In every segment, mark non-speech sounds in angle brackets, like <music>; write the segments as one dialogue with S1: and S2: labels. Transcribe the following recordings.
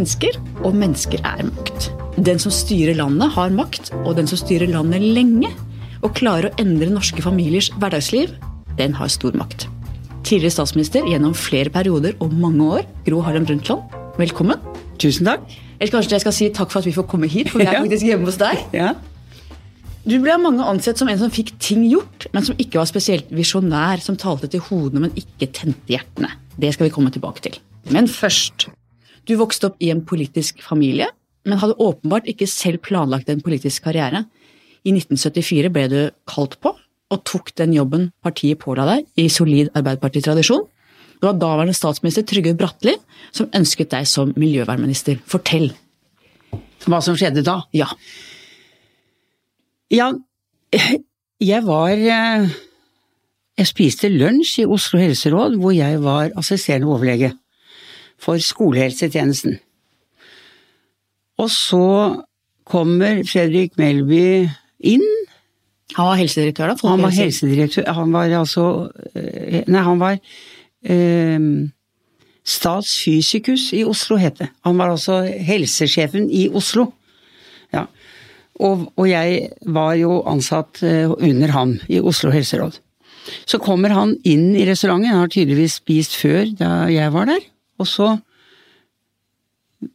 S1: mennesker, og mennesker er makt. Den som styrer landet, har makt, og den som styrer landet lenge og klarer å endre norske familiers hverdagsliv, den har stor makt. Tidligere statsminister gjennom flere perioder og mange år, Gro Harlem Brundtland, velkommen.
S2: Tusen takk.
S1: Eller kanskje jeg skal si takk for at vi får komme hit, for vi er <laughs> faktisk hjemme hos deg.
S2: Ja.
S1: Du ble av mange ansett som en som fikk ting gjort, men som ikke var spesielt visjonær, som talte til hodene, men ikke tente hjertene. Det skal vi komme tilbake til. Men først. Du vokste opp i en politisk familie, men hadde åpenbart ikke selv planlagt en politisk karriere. I 1974 ble du kalt på, og tok den jobben partiet påla deg i solid arbeiderpartitradisjon. Det var daværende statsminister Trygve Bratteli som ønsket deg som miljøvernminister. Fortell.
S2: Hva som skjedde da?
S1: Ja.
S2: Ja, jeg var eh, Jeg spiste lunsj i Oslo helseråd, hvor jeg var assisterende overlege for skolehelsetjenesten. Og så kommer Fredrik Melby inn.
S1: Han var helsedirektør, da?
S2: Han var helsedirektør Han var altså eh, Nei, han var eh, Statsfysikus i Oslo, het det. Han var altså helsesjefen i Oslo. Ja. Og, og jeg var jo ansatt eh, under ham i Oslo helseråd. Så kommer han inn i restauranten, han har tydeligvis spist før da jeg var der, og så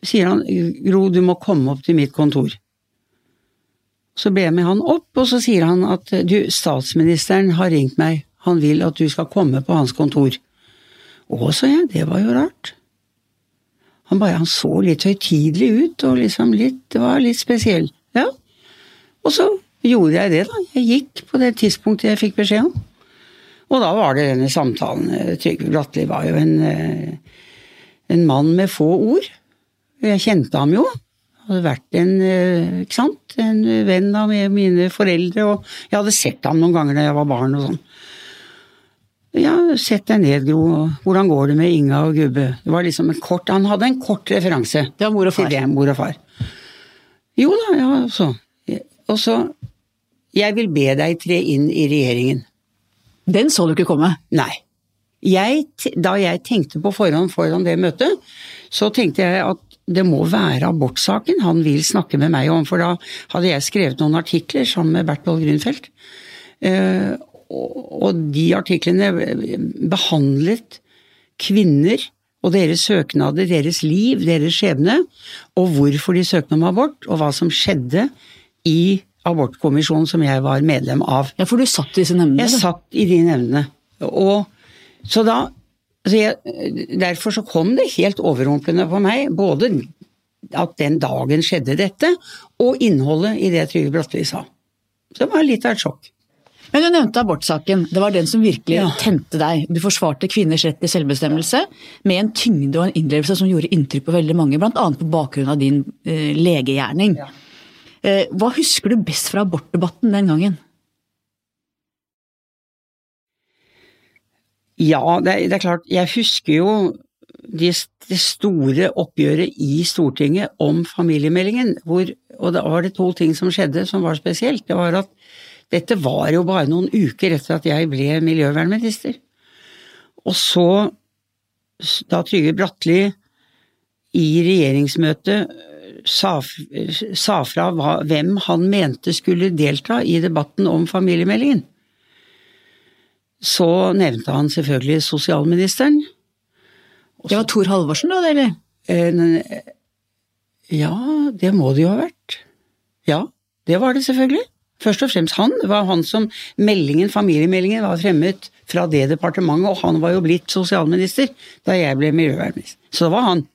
S2: sier han Gro, du må komme opp til mitt kontor. Så ber jeg med han opp, og så sier han at du, statsministeren har ringt meg, han vil at du skal komme på hans kontor. Å, sa jeg, det var jo rart. Han bare, han så litt høytidelig ut, og liksom litt, det var litt spesiell. Ja. Og så gjorde jeg det, da. Jeg gikk på det tidspunktet jeg fikk beskjed om. Og da var det denne samtalen. Trygve Bratteli var jo en, eh, en mann med få ord. Jeg kjente ham jo. Hadde vært en, eh, ikke sant, en venn av mine foreldre, og jeg hadde sett ham noen ganger da jeg var barn og sånn. Ja, sett deg ned, Gro. Hvordan går det med Inga og Gubbe? Det var liksom en kort, Han hadde en kort referanse.
S1: Det var mor og far.
S2: Det, mor og far. Jo da, ja, så. Og så Jeg vil be deg tre inn i regjeringen.
S1: Den så du ikke komme.
S2: Nei. Jeg, da jeg tenkte på forhånd foran det møtet, så tenkte jeg at det må være abortsaken han vil snakke med meg om, for da hadde jeg skrevet noen artikler sammen med Berthold Grunfeldt. Eh, og de artiklene behandlet kvinner og deres søknader, deres liv, deres skjebne, og hvorfor de søkte om abort, og hva som skjedde i abortkommisjonen som jeg var medlem av.
S1: Ja, for du satt i disse nemndene?
S2: Jeg satt i de nevnene. Og så da så jeg, Derfor så kom det helt overrumplende på meg, både at den dagen skjedde dette, og innholdet i det Trygve Bratteli sa. Så det var litt av et sjokk.
S1: Men du nevnte abortsaken. Det var den som virkelig
S2: Ja.
S1: tente deg. Du forsvarte kvinners rett til selvbestemmelse med en tyngde og en innlevelse som gjorde inntrykk på veldig mange, bl.a. på bakgrunn av din eh, legegjerning.
S2: Ja.
S1: Eh, hva husker du best fra abortdebatten den gangen?
S2: Ja, det det er klart, jeg husker jo det, de store oppgjøret i Stortinget om familiemeldingen, hvor, og da var det to ting som skjedde som var spesielt. Det var at dette var jo bare noen uker etter at jeg ble miljøvernminister. Og så, da Trygve Bratteli i regjeringsmøtet sa, sa fra hva, hvem han mente skulle delta i debatten om familiemeldingen, så nevnte han selvfølgelig sosialministeren.
S1: Det var Tor Halvorsen, da, eller?
S2: En, Ja, det må det jo ha vært. Ja, det var det selvfølgelig. Først og fremst han. Det var han som meldingen, familiemeldingen var fremmet fra det departementet, og han var jo blitt sosialminister da jeg ble miljøvernminister. Så det var han.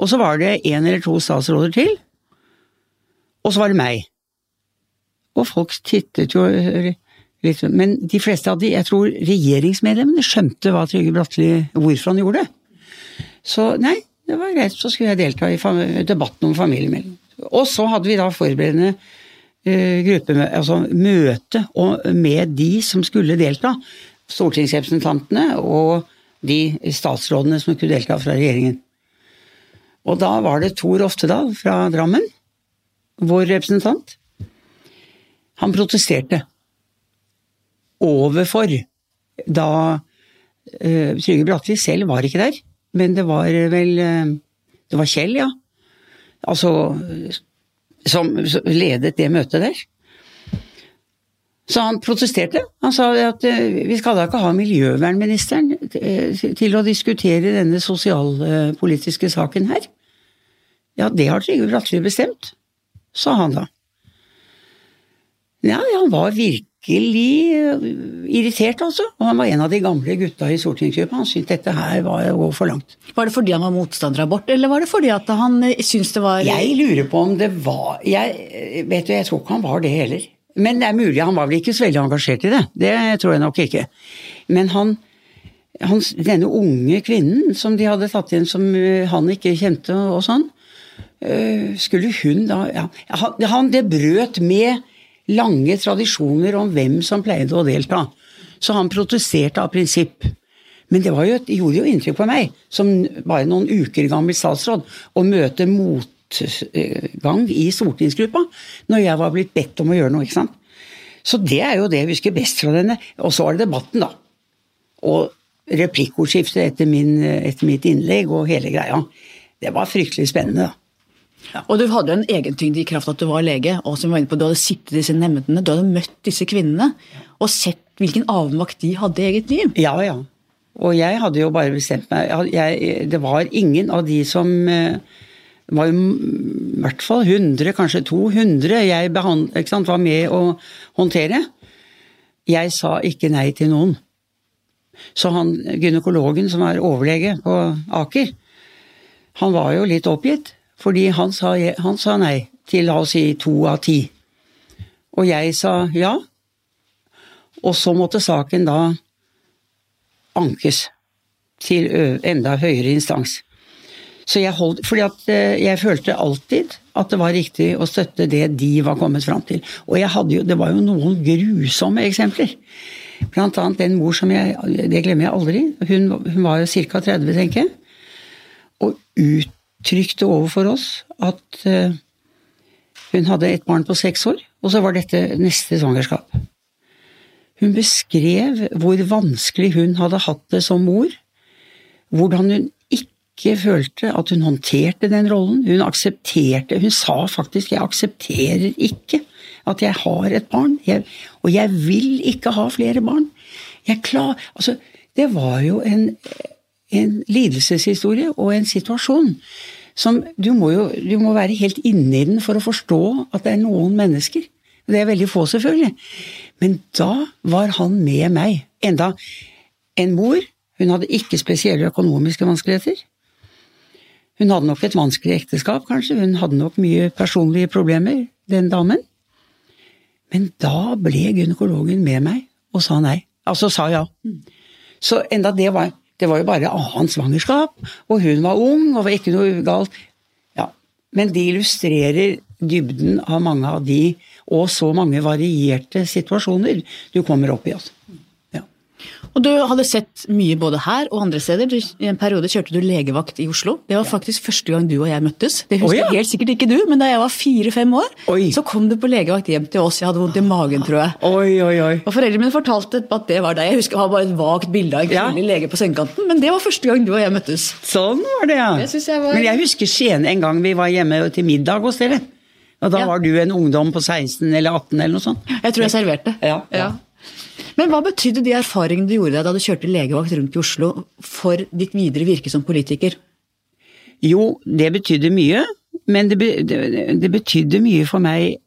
S2: Og så var det en eller to statsråder til, og så var det meg. Og folk tittet jo litt, men de fleste av de, jeg tror regjeringsmedlemmene skjønte hva Trygve Bratteli, hvorfor han gjorde det. Så nei, det var greit, så skulle jeg delta i debatten om familiemelding. Og så hadde vi da forberedende eh, gruppe, altså møte med de som skulle delta. Stortingsrepresentantene og de statsrådene som kunne delta fra regjeringen. Og da var det Tor Oftedal fra Drammen, vår representant. Han protesterte overfor da uh, Trygve Bratteli selv var ikke der, men det var vel uh, Det var Kjell, ja. Altså Som ledet det møtet der. Så han protesterte. Han sa at eh, vi skal da ikke ha miljøvernministeren eh, til å diskutere denne sosialpolitiske saken her. Ja, det har Trygve Bratteli bestemt, sa han da. Ja, han var virkelig eh, irritert, altså. Og han var en av de gamle gutta i stortingsgruppa. Han syntes dette her var å gå for langt.
S1: Var det fordi han var motstander av abort, eller var det fordi at han syntes det var
S2: Jeg lurer på om det var Jeg vet du, jeg tror ikke han var det heller. Men det er mulig, han var vel ikke så veldig engasjert i det. Det tror jeg nok ikke. Men han, han denne unge kvinnen som de hadde tatt inn som han ikke kjente og sånn, skulle hun da ja, han, Det brøt med lange tradisjoner om hvem som pleide å delta. Så han protesterte av prinsipp. Men det jo, gjorde jo inntrykk på meg, som bare noen uker gammel statsråd, å møte motgang i stortingsgruppa når jeg var blitt bedt om å gjøre noe. ikke sant? Så det er jo det jeg husker best fra denne. Og så var det debatten, da. Og replikkordskiftet etter, etter mitt innlegg og hele greia. Det var fryktelig spennende. da.
S1: Og du hadde jo en egentyngde i kraft at du var lege, og som var inne på, du hadde sittet i disse nemndene, du hadde møtt disse kvinnene og sett hvilken avmakt de hadde i eget liv.
S2: Ja, ja. Og jeg hadde jo bare bestemt meg jeg, Det var ingen av de som eh, det var i hvert fall 100, kanskje 200 jeg behand, var med å håndtere. Jeg sa ikke nei til noen. Så han gynekologen som er overlege på Aker, han var jo litt oppgitt. Fordi han sa, han sa nei til la oss si to av ti. Og jeg sa ja. Og så måtte saken da ankes til enda høyere instans. Så jeg holdt, fordi eh, jeg følte alltid at det var riktig å støtte det de var kommet fram til. Og jo, det var jo noen grusomme eksempler. Blant annet den mor som jeg Det glemmer jeg aldri. Hun, hun var jo ca. 30, tenker jeg. Og uttrykte overfor oss at uh, hun hadde et barn på seks år, og så var dette neste svangerskap. Hun beskrev hvor vanskelig hun hadde hatt det som mor. Hvordan hun ikke følte at hun håndterte den rollen. Hun aksepterte Hun sa faktisk 'jeg aksepterer ikke at jeg har et barn', jeg, og 'jeg vil ikke ha flere barn'. Jeg klar, altså, det var jo en, en lidelseshistorie og en situasjon som du må jo du må være helt inni den for å forstå at det er noen mennesker. Det er veldig få, selvfølgelig. Men da var han med meg. Enda en mor. Hun hadde ikke spesielle økonomiske vanskeligheter. Hun hadde nok et vanskelig ekteskap, kanskje, hun hadde nok mye personlige problemer, den damen. Men da ble gynekologen med meg og sa nei. Altså sa ja. Så enda det var Det var jo bare annet svangerskap, og hun var ung, og var ikke noe galt. Ja. Men de illustrerer dybden av mange av de, og så mange varierte situasjoner du kommer opp i. altså.
S1: Og du hadde sett mye både her og andre steder. Du, I en periode kjørte du legevakt i Oslo. Det var faktisk første gang du og jeg møttes. Det husker oh, ja. helt sikkert ikke du, men da jeg var fire-fem år, oi. så kom du på legevakt hjem til oss. Jeg hadde vondt i magen, tror jeg.
S2: Oi, oi, oi.
S1: Og Foreldrene mine fortalte at det var deg. Jeg husker jeg har bare et vagt bilde av en kvinnelig ja. lege på sengekanten, men det var første gang du og jeg møttes.
S2: Sånn var det, ja. Jeg var... Men jeg husker Skien en gang vi var hjemme til middag hos dere. Og da ja. var du en ungdom på 16 eller 18 eller noe sånt.
S1: Jeg tror jeg serverte.
S2: Ja, ja.
S1: Men hva betydde de erfaringene du gjorde deg da du kjørte legevakt rundt i Oslo, for ditt videre virke som politiker?
S2: Jo, det betydde mye. Men det, det, betydde mye for meg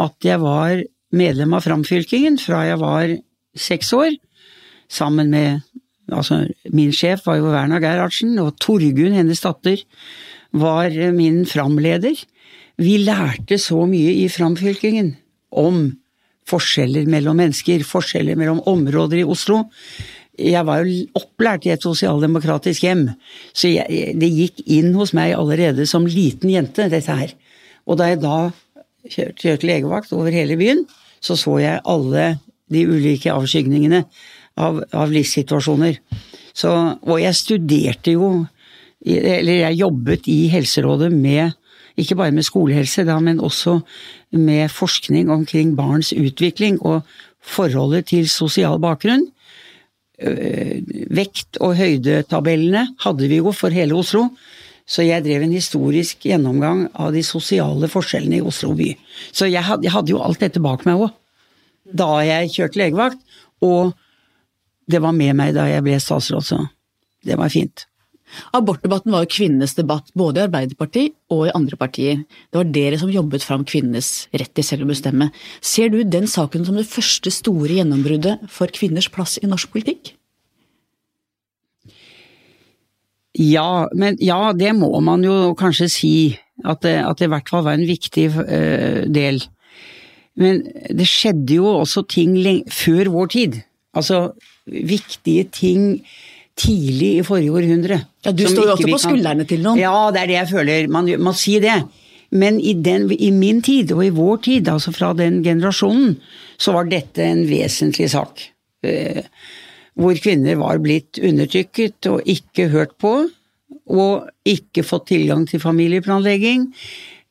S2: at jeg var medlem av Framfylkingen fra jeg var seks år, sammen med Altså, min sjef var jo Werna Gerhardsen, og Torgunn, hennes datter, var min framleder. Vi lærte så mye i Framfylkingen om forskjeller mellom mennesker, forskjeller mellom områder i Oslo. Jeg var jo opplært i et sosialdemokratisk hjem, så jeg, det gikk inn hos meg allerede som liten jente, dette her. Og da jeg da kjørte, legevakt over hele byen, så så jeg alle de ulike avskygningene av, av livssituasjoner. Så, og jeg studerte jo, eller jeg jobbet i Helserådet med ikke bare med skolehelse, da, men også med forskning omkring barns utvikling og forholdet til sosial bakgrunn. Vekt- og høydetabellene hadde vi jo for hele Oslo. Så jeg drev en historisk gjennomgang av de sosiale forskjellene i Oslo by. Så jeg hadde jo alt dette bak meg òg. Da jeg kjørte legevakt, og det var med meg da jeg ble statsråd, så det var fint.
S1: Abortdebatten var jo kvinnenes debatt, både i Arbeiderpartiet og i andre partier. Det var dere som jobbet fram kvinnenes rett til selv å bestemme. Ser du den saken som det første store gjennombruddet for kvinners plass i norsk politikk?
S2: Ja, men ja, det må man jo kanskje si. At det, at det i hvert fall var en viktig uh, del. Men det skjedde jo også ting før vår tid. Altså viktige ting tidlig i forrige århundre.
S1: Ja, Du står jo også på skuldrene til noen.
S2: Ja, det er det jeg føler. Man må si det. Men i, den, i, min tid, og i vår tid, altså fra den generasjonen, så var dette en vesentlig sak. Eh, hvor kvinner var blitt undertrykket og ikke hørt på, og ikke fått tilgang til familieplanlegging.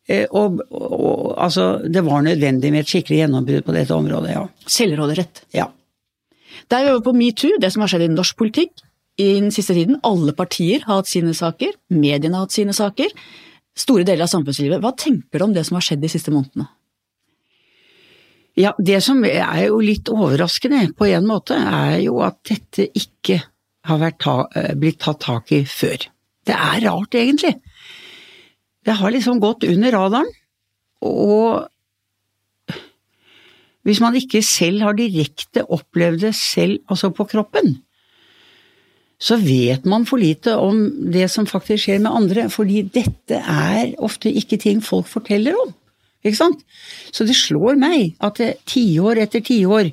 S2: Eh, og, og, altså, det var nødvendig med et skikkelig gjennombrudd på dette området, ja.
S1: Selvråderett.
S2: Ja.
S1: Det er jo på metoo, det som har skjedd i norsk politikk i den siste tiden. Alle partier har hatt sine saker, mediene har hatt sine saker, store deler av samfunnslivet. Hva tenker du om det som har skjedd de siste månedene?
S2: Ja, Det som er jo litt overraskende på en måte, er jo at dette ikke har ta, eh, blitt tatt tak i før. Det er rart, egentlig. Det har liksom gått under radaren, og hvis man ikke selv har direkte opplevd det selv, altså på kroppen, så vet man for lite om det som faktisk skjer med andre, fordi dette er ofte ikke ting folk forteller om. Ikke sant? Så det slår meg at tiår etter tiår,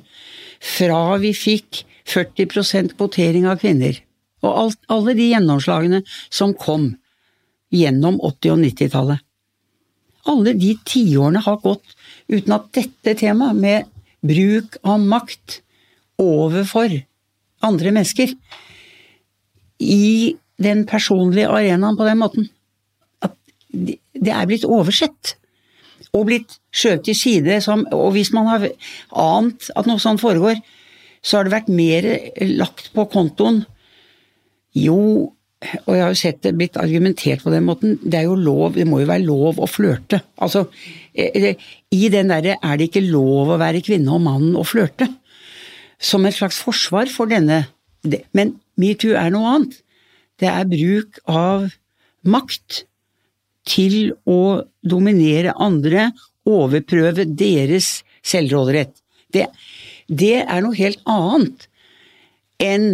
S2: fra vi fikk 40% kvotering av kvinner, og alt, alle de gjennomslagene som kom gjennom 80- og 90-tallet Alle de tiårene har gått uten at dette temaet med bruk av makt overfor andre mennesker i den personlige arenaen på den måten. At det er blitt oversett. Og blitt skjøvet til side som Og hvis man har ant at noe sånt foregår, så har det vært mer lagt på kontoen Jo, og jeg har jo sett det blitt argumentert på den måten, det er jo lov, det må jo være lov å flørte. Altså, eh, i den derre er det ikke lov å være kvinne og mann og flørte? Som et slags forsvar for denne Men metoo er noe annet. Det er bruk av makt til å dominere andre, overprøve deres selvråderett. Det, det er noe helt annet enn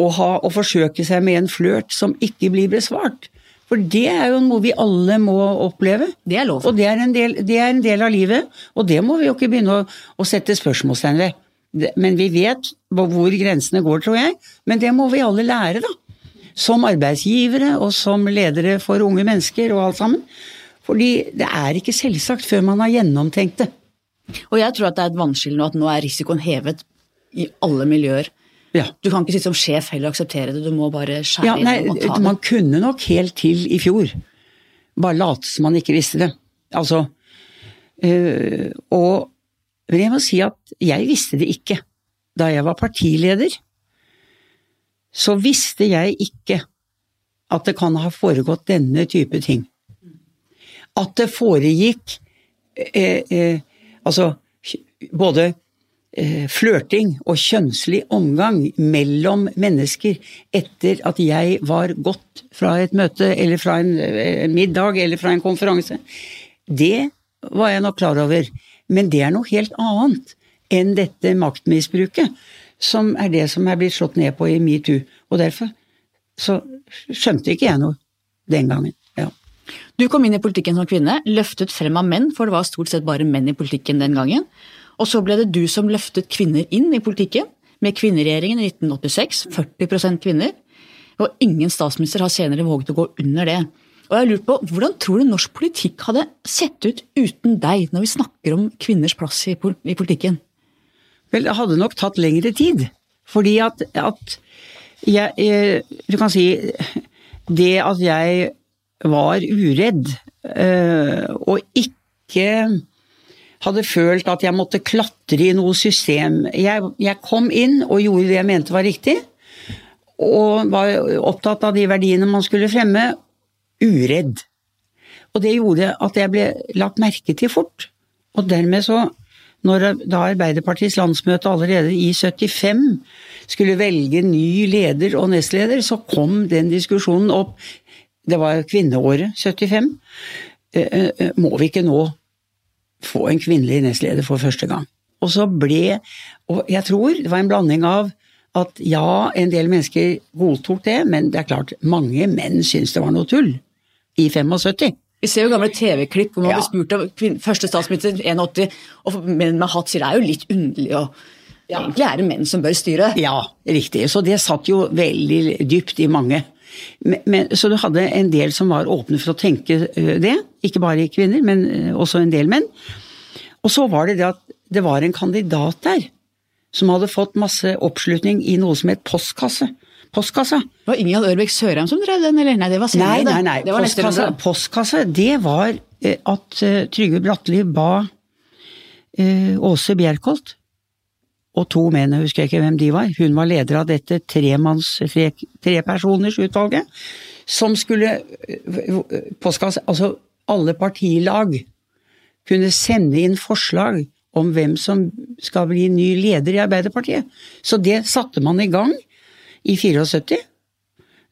S2: å, ha, å forsøke seg med en flørt som ikke blir besvart. For det er jo noe vi alle må oppleve.
S1: Det er lov.
S2: Og det er en del, er en del av livet, og det må vi jo ikke begynne å, å sette spørsmålstegn ved. Men vi vet hvor grensene går, tror jeg. Men det må vi alle lære, da. Som arbeidsgivere og som ledere for unge mennesker og alt sammen. Fordi det er ikke selvsagt før man har gjennomtenkt det.
S1: Og jeg tror at det er et vannskille nå at nå er risikoen hevet i alle miljøer. Ja. Du kan ikke sitte som sjef heller og akseptere det, du må bare skjære ja, nei, inn og ta det.
S2: Man kunne nok helt til i fjor bare late som man ikke visste det. Altså øh, Og men jeg må si at jeg visste det ikke. Da jeg var partileder, så visste jeg ikke at det kan ha foregått denne type ting. At det foregikk eh, eh, altså både eh, flørting og kjønnslig omgang mellom mennesker etter at jeg var gått fra et møte eller fra en, eh, middag eller fra en konferanse, det var jeg nok klar over. Men det er noe helt annet enn dette maktmisbruket, som er det som er blitt slått ned på i metoo. Og derfor så skjønte ikke jeg noe den gangen. Ja.
S1: Du kom inn i politikken som kvinne, løftet frem av menn, for det var stort sett bare menn i politikken den gangen. Og så ble det du som løftet kvinner inn i politikken, med kvinneregjeringen i 1986, 40% kvinner. Og ingen statsminister har senere våget å gå under det. Og jeg lurer på, Hvordan tror du norsk politikk hadde sett ut uten deg, når vi snakker om kvinners plass i, politikken?
S2: Vel, det hadde nok tatt lengre tid. Fordi at, at jeg, jeg, Du kan si Det at jeg var uredd øh, og ikke hadde følt at jeg måtte klatre i noe system. Jeg, jeg, kom inn og gjorde det jeg mente var riktig, og var opptatt av de verdiene man skulle fremme, uredd. Og det gjorde at jeg ble lagt merke til fort. Og dermed så, når da Arbeiderpartiets landsmøte allerede i 75 skulle velge ny leder og nestleder, så kom den diskusjonen opp. Det var kvinneåret 75. Eh, eh, må vi ikke nå få en kvinnelig nestleder for første gang? Og så ble Og jeg tror det var en blanding av at ja, en del mennesker godtok det, men det er klart, mange menn syntes det var noe tull. I 75.
S1: Vi ser jo gamle TV-klipp hvor man
S2: Ja.
S1: blir spurt av første statsminister 81, og menn med hatt sier det er jo litt underlig og Egentlig er det menn som bør styre.
S2: Ja, riktig. Så det satt jo veldig dypt i mange. Men, men, så du hadde en del som var åpne for å tenke det. Ikke bare kvinner, men også en del menn. Og så var det det at det var en kandidat der som hadde fått masse oppslutning i noe som het postkasse. Postkassa.
S1: Det var Ingjald Ørbeck Sørheim som drev den, eller? Nei, det var senere.
S2: Nei, nei, nei.
S1: Det
S2: Postkasse, postkasse, det var eh, at eh, Trygve Bratteli ba eh, Åse Bjerkholt og to menn, jeg husker ikke hvem de var, hun var leder av dette tremanns, tre, som skulle postkasse, altså alle partilag kunne sende inn forslag om hvem som skal bli ny leder i Arbeiderpartiet. Så det satte man i gang i 74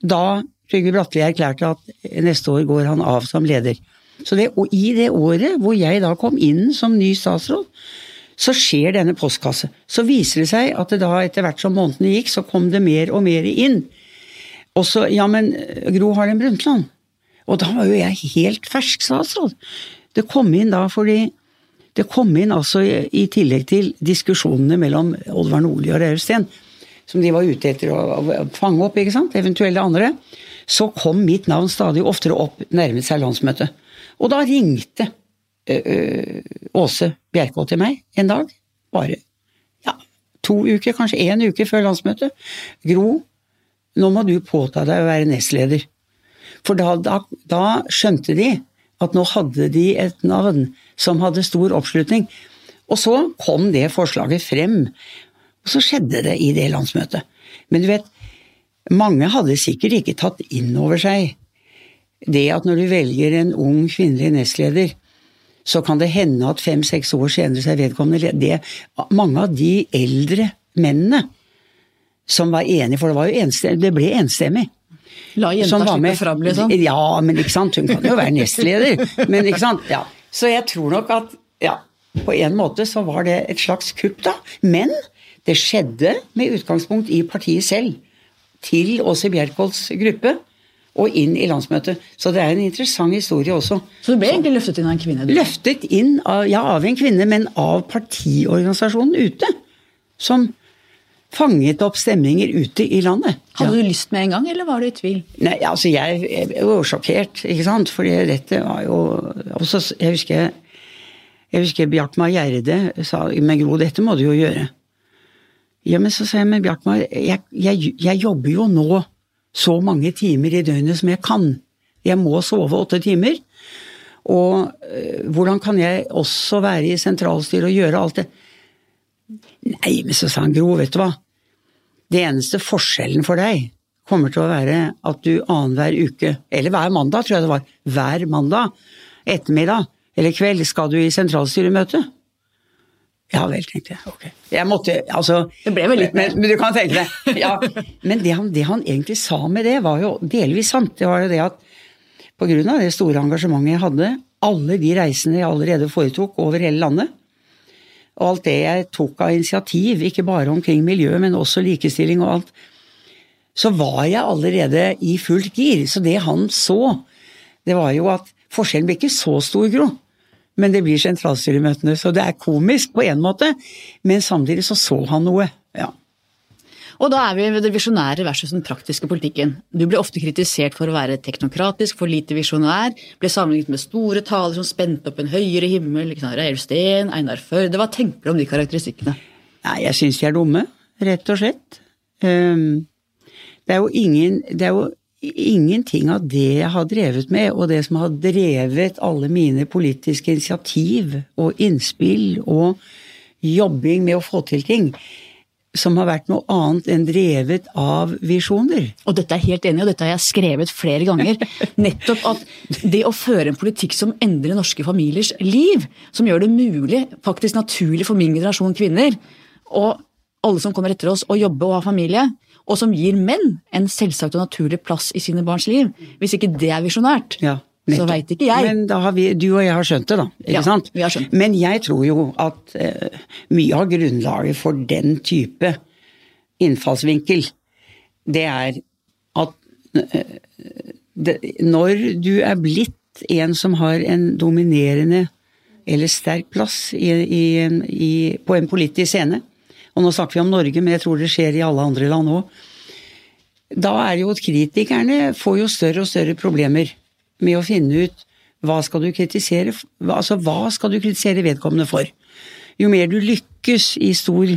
S2: da Trygve Bratteli erklærte at neste år går han av som leder. Så det, og i det året hvor jeg da kom inn som ny statsråd, så skjer denne postkasse. Så viser det seg at det da etter hvert som månedene gikk, så kom det mer og mer inn. Og så, ja men Gro Harlem Brundtland. Og da var jo jeg helt fersk statsråd. Det kom inn da fordi det kom inn altså i, i tillegg til diskusjonene mellom Oddvar Nordli og Reiulf Steen, som de var ute etter å, fange opp, ikke sant, eventuelle andre, så kom mitt navn stadig oftere opp, nærmet seg landsmøtet. Og da ringte Åse Bjerkholt til meg en dag, bare ja, to uker, kanskje én uke før landsmøtet. Gro, nå må du påta deg å være nestleder. For da, da, da skjønte de at nå hadde de et navn som hadde stor oppslutning. Og så kom det forslaget frem, og så skjedde det i det landsmøtet. Men du vet, mange hadde sikkert ikke tatt inn over seg det at når du velger en ung kvinnelig nestleder, så kan det hende at fem-seks år senere så er vedkommende det, Mange av de eldre mennene som var enige, for det, var jo enstemmig, det ble enstemmig
S1: La jenta slippe fram, liksom.
S2: Ja, men ikke sant, hun kan jo være nestleder. Men ikke sant, ja. Så jeg tror nok at ja, på en måte så var det et slags kupp, da. Men det skjedde med utgangspunkt i partiet selv. Til Åse Bjerkholts gruppe og inn i landsmøtet. Så det er en interessant historie også.
S1: Så du ble egentlig løftet inn av en kvinne? Du.
S2: Løftet inn av, ja, av en kvinne, men av partiorganisasjonen ute. Som fanget opp stemninger ute i landet.
S1: Hadde du lyst med en gang, eller var du i tvil?
S2: Nei, altså jeg, jeg var jo sjokkert, ikke sant. Fordi dette var jo også, Jeg husker jeg husker Bjartmar Gjerde sa men Gro, dette må du jo gjøre. Ja, men så sa jeg, men Bjartmar, jeg, jeg, jeg jobber jo nå så mange timer i døgnet som jeg kan. Jeg må sove åtte timer. Og øh, hvordan kan jeg også være i sentralstyret og gjøre alt det? Nei, men så sa han Gro, vet du hva. Det eneste forskjellen for deg kommer til å være at du annenhver uke, eller hver mandag, tror jeg det var, hver mandag ettermiddag eller kveld skal du i sentralstyremøte. Ja vel, tenkte jeg. Okay. Jeg måtte, altså
S1: Det ble vel litt mer.
S2: men, men du kan tenke deg. <laughs> Ja. Men det han, det han egentlig sa med det, var jo delvis sant. Det var jo det at på grunn av det store engasjementet jeg hadde, alle de reisene jeg allerede foretok over hele landet, og alt det jeg tok av initiativ, ikke bare omkring miljø, men også likestilling og alt, så var jeg allerede i fullt gir. Så det han så, det var jo at forskjellen ble ikke så stor, Gro. Men det blir sentralstyremøtene, så det er komisk på en måte, men samtidig så så han noe. Ja.
S1: Og da er vi ved det visjonære versus den praktiske politikken. Du ble ofte kritisert for å være teknokratisk, for lite visjonær, ble sammenlignet med store taler som spente opp en høyere himmel, Reiulf Steen, Einar Førde. Hva tenker du om de karakteristikkene?
S2: Nei, jeg syns de er dumme, rett og slett. Um, det er jo ingen Det er jo ingenting av det jeg har drevet med, og det som har drevet alle mine politiske initiativ og innspill og jobbing med å få til ting, som har vært noe annet enn drevet av visjoner.
S1: Og dette er helt enig og dette har jeg skrevet flere ganger. <laughs> Nettopp at det å føre en politikk som endrer norske familiers liv, som gjør det mulig, faktisk naturlig for min generasjon kvinner, og alle som kommer etter oss, å jobbe og ha familie, og som gir menn en selvsagt og naturlig plass i sine barns liv. Hvis ikke det er visjonært,
S2: Ja,
S1: så veit ikke jeg.
S2: Men da har vi, du og jeg har skjønt det, da. Ikke
S1: Ja,
S2: sant?
S1: vi har skjønt.
S2: Men jeg tror jo at uh, mye av grunnlaget for den type innfallsvinkel, det er at uh, det, når du er blitt en som har en dominerende eller sterk plass i, i, i, på en politisk scene, og nå snakker vi om Norge, men jeg tror det skjer i alle andre land òg, da er jo at kritikerne får jo større og større problemer med å finne ut hva skal du kritisere, altså hva skal du kritisere vedkommende for. Jo mer du lykkes i stor,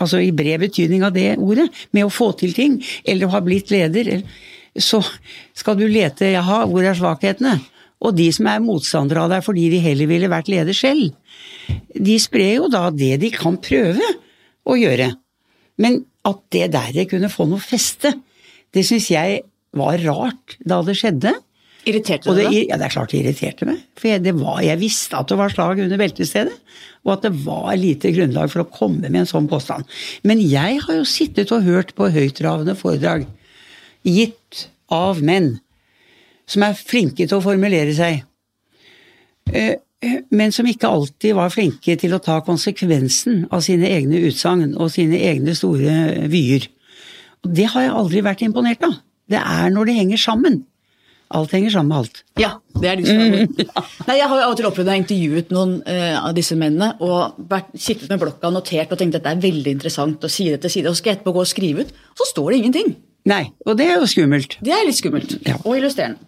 S2: altså i bred betydning av det ordet, med å få til ting, eller å ha blitt leder, så skal du lete jaha, hvor er svakhetene? Og de som er motstandere av deg fordi de heller ville vært leder selv, de sprer jo da det de kan prøve å gjøre. Men at det der kunne få noe feste, det syns jeg var rart da det skjedde.
S1: Irriterte
S2: det,
S1: deg?
S2: ja, det er klart det irriterte meg. For jeg, det var, jeg visste at det var slag under beltestedet, og at det var lite grunnlag for å komme med en sånn påstand. Men jeg har jo sittet og hørt på høytravende foredrag gitt av menn som er flinke til å formulere seg, eh, men som ikke alltid var flinke til å ta konsekvensen av sine egne utsagn og sine egne store vyer. Og det har jeg aldri vært imponert av. Det er når det henger sammen. Alt henger sammen med alt.
S1: Ja, det er det. som er <laughs> Nei, Jeg har jo av og til opplevd å ha intervjuet noen eh, av disse mennene og vært, sittet med blokka og notert og tenkt at dette er veldig interessant, og side etter side, og så skal jeg etterpå gå og skrive ut, og så står det ingenting.
S2: Nei, og det er jo skummelt.
S1: Det er litt skummelt.
S2: Ja.
S1: Og illustrerende.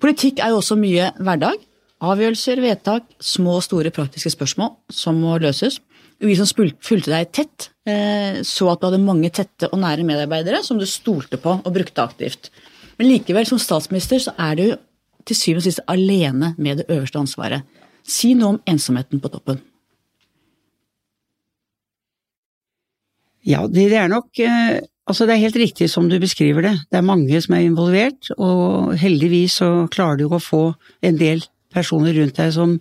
S1: Politikk er jo også mye hverdag. Avgjørelser, vedtak, små og store praktiske spørsmål som må løses. Vi som fulgte deg tett, eh, så at du hadde mange tette og nære medarbeidere som du stolte på og brukte aktivt. Men likevel, som statsminister, så er du til syvende og sist alene med det øverste ansvaret. Si noe om ensomheten på toppen.
S2: Ja, det, er nok eh, Altså, det er helt riktig som du beskriver det. Det er mange som er involvert, og heldigvis så klarer du å få en del personer rundt deg som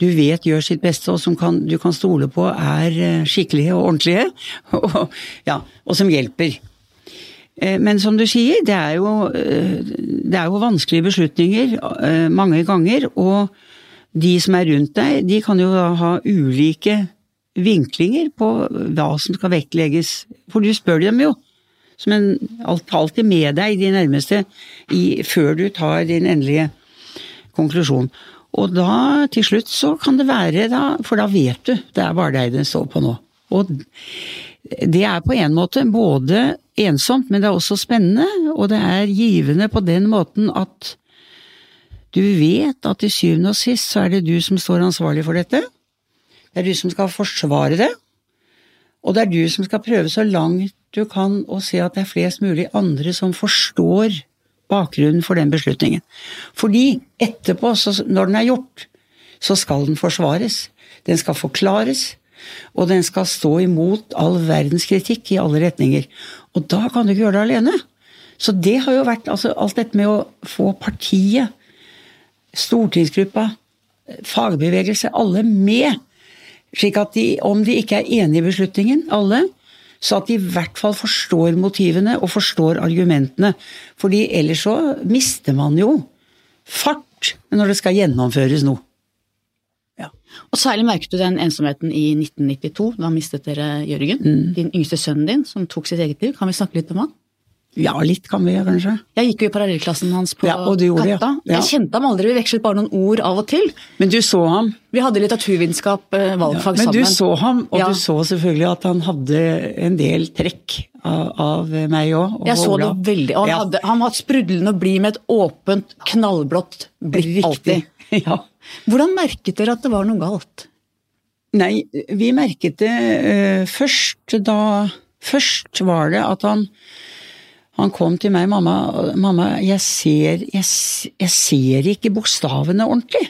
S2: du vet gjør sitt beste, og som kan, du kan stole på er eh, skikkelige og ordentlige, <laughs> og, ja, og som hjelper. Eh, Men som du sier, det er jo, eh, det er jo vanskelige beslutninger mange ganger, og de som er rundt deg, de kan jo da ha ulike vinklinger på hva som skal vektlegges. For du spør dem jo, som en, alltid med deg, de nærmeste, i, før du tar din endelige konklusjon. Og da, til slutt, så kan det være da, for da vet du, det er bare deg det står på nå. Og det er på en måte både ensomt, men det er også spennende, og det er givende på den måten at du vet at til syvende og sist så er det du som står ansvarlig for dette. Det er du som skal forsvare det, og det er du som skal prøve så langt du kan å se at det er flest mulig andre som forstår bakgrunnen for den beslutningen. Fordi etterpå, når den er gjort, så skal den forsvares. Den skal forklares, og den skal stå imot all verdens kritikk i alle retninger. Og da kan du ikke gjøre det alene. Så det har jo vært altså, alt dette med å få partiet, stortingsgruppa, fagbevegelse, alle med. Slik at de, om de ikke er enige i beslutningen, alle, så at de i hvert fall forstår motivene og forstår argumentene. Fordi ellers så mister man jo fart når det skal gjennomføres noe. Ja.
S1: Og særlig merket du den ensomheten i 1992. Da mistet dere Jørgen, din yngste sønnen din, som tok sitt eget liv. Kan vi snakke litt om han?
S2: Ja, litt kan vi kanskje.
S1: Jeg gikk jo i parallellklassen hans på
S2: Ja, og du gjorde Katta. ja. Ja.
S1: Jeg kjente ham aldri, vi vekslet bare noen ord av og til.
S2: Men du så ham.
S1: Vi hadde litteraturvitenskap, eh, valgfag
S2: Men du
S1: sammen.
S2: så ham, og du så selvfølgelig at han hadde en del trekk av, av meg òg.
S1: Jeg så det veldig. Og han, hadde, han var sprudlende og blid med et åpent, knallblått blikk alltid. <laughs>
S2: Ja.
S1: Hvordan merket dere at det var noe galt?
S2: Nei, vi merket det uh, først da Først var det at han han kom til meg, mamma, mamma jeg, ser, jeg, jeg ser ikke bokstavene ordentlig.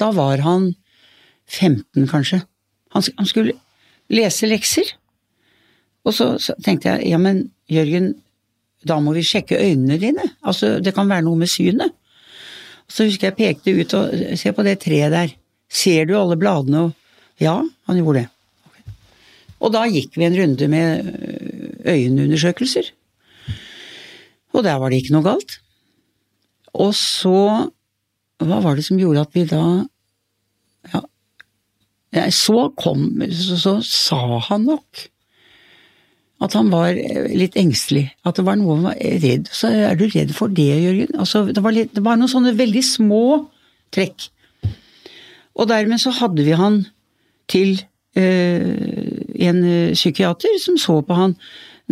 S2: Da var han 15, kanskje. Han, han skulle lese lekser. Og så, så tenkte jeg ja, men Jørgen, da må vi sjekke øynene dine. Altså, det kan være noe med synet. Så husker jeg pekte ut og se på det treet der. Ser du alle bladene og Ja, han gjorde det. Og da gikk vi en runde med øyenundersøkelser. Og der var det ikke noe galt. Og så Hva var det som gjorde at vi da Ja, så kom så, så sa han nok at han var litt engstelig. At det var noe han var redd Så er du redd for det, Jørgen? Altså, det, var litt, det var noen sånne veldig små trekk. Og dermed så hadde vi han til øh, en psykiater som så på han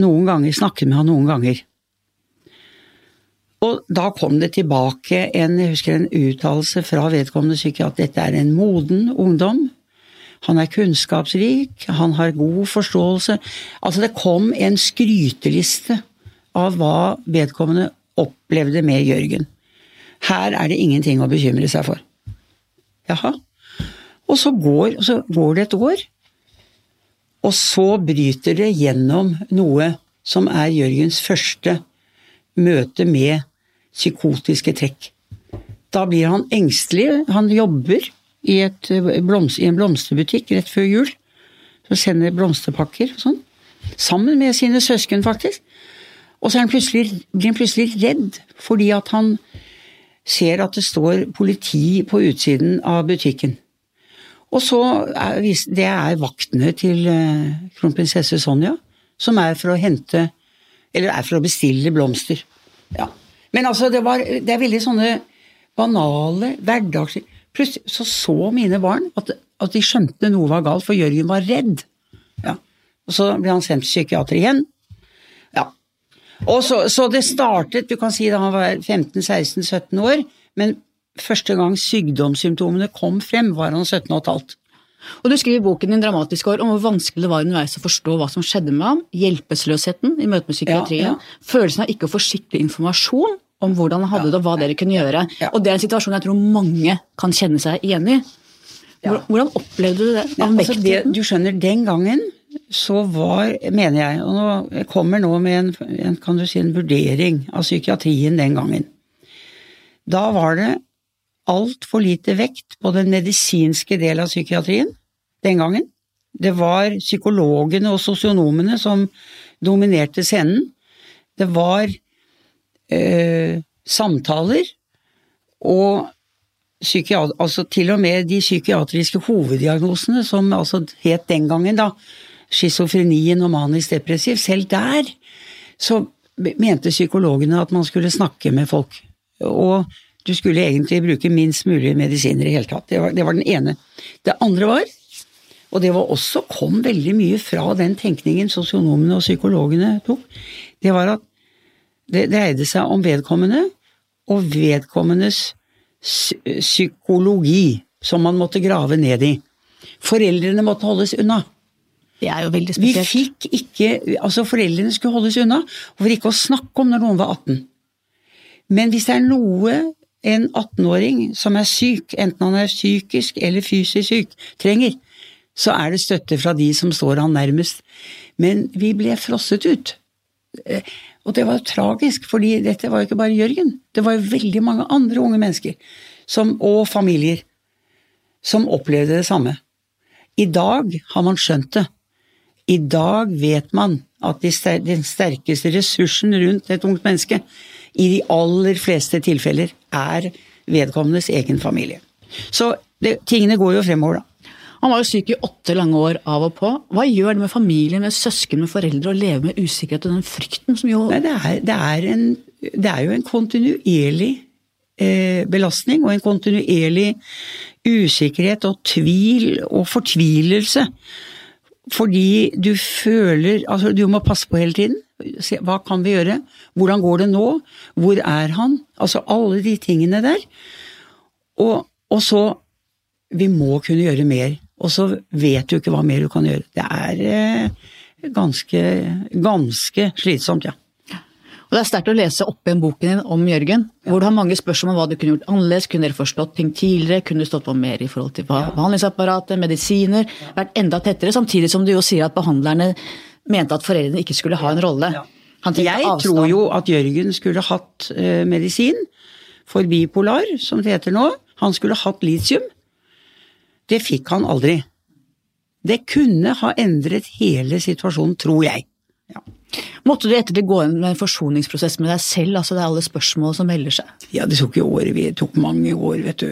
S2: noen ganger, snakket med han noen ganger. Og da kom det tilbake en, jeg husker en uttalelse fra vedkommende psykiater. Dette er en moden ungdom. Han er kunnskapsrik, han har god forståelse. Altså, det kom en skryteliste av hva vedkommende opplevde med Jørgen. Her er det ingenting å bekymre seg for. Jaha. Og så går, så går det et år, og så bryter det gjennom noe som er Jørgens første møte med psykotiske trekk. Da blir han engstelig. Han jobber i, et, blomst, i en blomsterbutikk rett før jul. Så sender blomsterpakker og sånn. Sammen med sine søsken, faktisk. Og så han blir han plutselig redd fordi at han ser at det står politi på utsiden av butikken. Og så er det er vaktene til eh, kronprinsesse Sonja, som er for å hente Eller er for å bestille blomster. Ja. Men altså, det, var, det er veldig sånne banale, hverdagslige Plutselig så så mine barn at, at, de skjønte noe var galt, for Jørgen var redd. Ja. Og så ble han sendt til psykiater igjen. Ja. Og så, så, det startet, du kan si da han var 15-16-17 år, men første gang sykdomssymptomene kom frem, var han 17 15.
S1: Og Du skriver i boken din dramatiske år om hvor vanskelig det var underveis å forstå hva som skjedde med ham, hjelpeløsheten i møte med psykiatrien, ja, ja. følelsen av ikke å få skikkelig informasjon om hvordan han hadde det og hva dere kunne gjøre. Og Det er en situasjon jeg tror mange kan kjenne seg igjen i. Hvordan opplevde du det?
S2: Altså det du skjønner, den gangen så var, mener jeg, og nå jeg kommer nå med en, en, kan du si, en vurdering av psykiatrien den gangen. Da var det altfor lite vekt på den medisinske delen av psykiatrien den gangen. Det var psykologene og sosionomene som dominerte scenen. Det var eh, samtaler og altså til og med de psykiatriske hoveddiagnosene, som altså het den gangen da, schizofrenien og manisk depressiv, selv der så mente psykologene at man skulle snakke med folk. Og du skulle egentlig bruke minst mulig medisiner i hele tatt. Det var, det var den ene. Det andre var, og det var også kom veldig mye fra den tenkningen sosionomene og psykologene tok, det var at det dreide seg om vedkommende og vedkommendes psykologi, som man måtte grave ned i. Foreldrene måtte holdes unna.
S1: Det er jo veldig spesielt.
S2: Vi fikk ikke, altså Foreldrene skulle holdes unna, for ikke å snakke om når noen var 18. Men hvis det er noe en 18-åring som er syk, enten han er psykisk eller fysisk syk, trenger, så er det støtte fra de som står han nærmest. Men vi ble frosset ut. Eh, og det var tragisk, fordi dette var jo ikke bare Jørgen. Det var jo veldig mange andre unge mennesker, som, og familier, som opplevde det samme. I dag har man skjønt det. I dag vet man at den sterkeste ressursen rundt et ungt menneske, i de aller fleste tilfeller, er vedkommendes egen familie. Så det, tingene går jo fremover, da.
S1: Han var jo syk i åtte lange år av og på. Hva gjør det med familien, med søsken, med foreldre å leve med usikkerhet og den frykten som jo
S2: Nei, det, er, det, er en, det, er, jo en kontinuerlig eh, belastning og en kontinuerlig usikkerhet og tvil og fortvilelse. Fordi du føler Altså, du må passe på hele tiden. Se, hva kan vi gjøre? Hvordan går det nå? Hvor er han? Altså alle de tingene der. Og, og så Vi må kunne gjøre mer og så vet du ikke hva mer du kan gjøre. Det er eh, ganske, ganske slitsomt, ja.
S1: Og Det er sterkt å lese opp igjen boken din om Jørgen, hvor du har mange spørsmål om hva du kunne gjort annerledes. Kunne dere forstått ting tidligere? Kunne du stått på mer i forhold til behandlingsapparatet, medisiner? Vært enda tettere, samtidig som du jo sier at behandlerne mente at foreldrene ikke skulle ha en rolle. Han
S2: Jeg
S1: avstand.
S2: tror jo at Jørgen skulle hatt eh, medisin for bipolar, som det heter nå. Han skulle hatt litium. Det fikk han aldri. Det kunne ha endret hele situasjonen, tror jeg. Ja.
S1: Måtte du etter det gå inn med en forsoningsprosess med deg selv? altså Det er alle spørsmål som melder seg.
S2: Ja, det tok jo år, det tok mange år, vet du.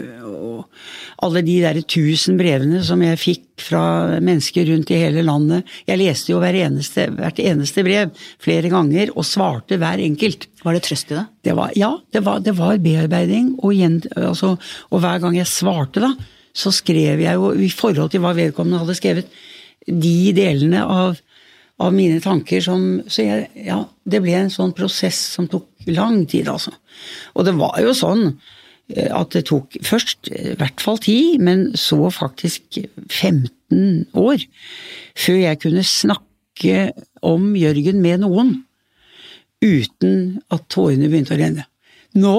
S2: Og alle de der tusen brevene som jeg fikk fra mennesker rundt i hele landet. Jeg leste jo hver eneste, hvert eneste brev flere ganger og svarte hver enkelt.
S1: Var det trøst i det?
S2: Det var, ja, det var, det var bearbeiding, og, igjen, altså, og hver gang jeg svarte, da, så skrev jeg jo i forhold til hva vedkommende hadde skrevet, de delene av, av mine tanker som Så jeg, ja, det ble en sånn prosess som tok lang tid, altså. Og det var jo sånn at det tok først eh, i hvert fall ti, men så faktisk 15 år før jeg kunne snakke om Jørgen med noen uten at tårene begynte å renne. Nå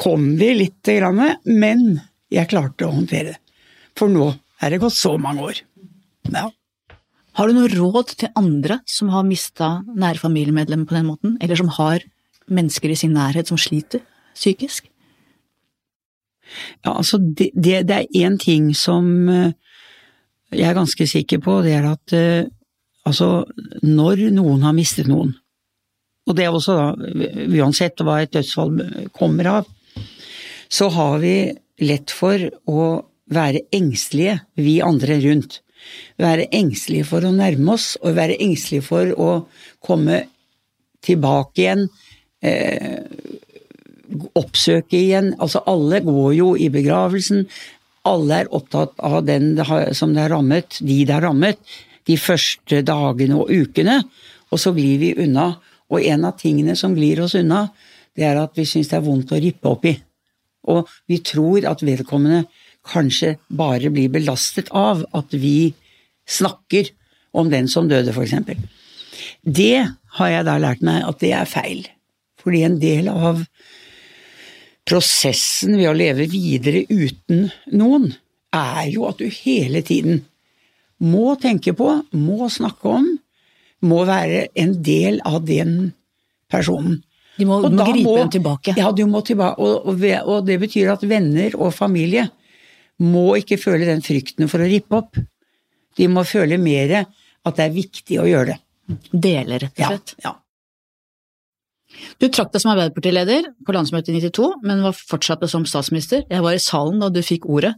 S2: kom vi lite grann, men jeg klarte å håndtere det. For nå er det gått så mange år. Ja.
S1: Har du noe råd til andre som har mista nære familiemedlemmer på den måten, eller som har mennesker i sin nærhet som sliter psykisk?
S2: Ja, altså det, det, det er én ting som eh, jeg er ganske sikker på, det er at eh, altså når noen har mistet noen, og det er også da uansett hva et dødsfall kommer av, så har vi lett for å være engstelige, vi andre rundt. Være engstelige for å nærme oss, og være engstelige for å komme tilbake igjen. Eh, oppsøke igjen. Altså alle går jo i begravelsen. Alle er opptatt av den som det har rammet, de det har rammet, de første dagene og ukene. Og så glir vi unna. Og en av tingene som glir oss unna, det er at vi syns det er vondt å rippe opp i. Og vi tror at vedkommende kanskje bare blir belastet av at vi snakker om den som døde, f.eks. Det har jeg da lært meg at det er feil. Fordi en del av prosessen ved å leve videre uten noen, er jo at du hele tiden må tenke på, må snakke om, må være en del av den personen.
S1: De må,
S2: Og
S1: må
S2: da
S1: gripe dem tilbake.
S2: Ja, du må tilbake. Og, og, og det betyr at venner og familie må ikke føle den frykten for å rippe opp. De må føle mer at det er viktig å gjøre det.
S1: Dele, rett og slett.
S2: Ja, ja.
S1: Du trakk deg som Arbeiderpartileder på landsmøtet i 92, men var fortsatt som statsminister. Jeg var i salen da du fikk ordet,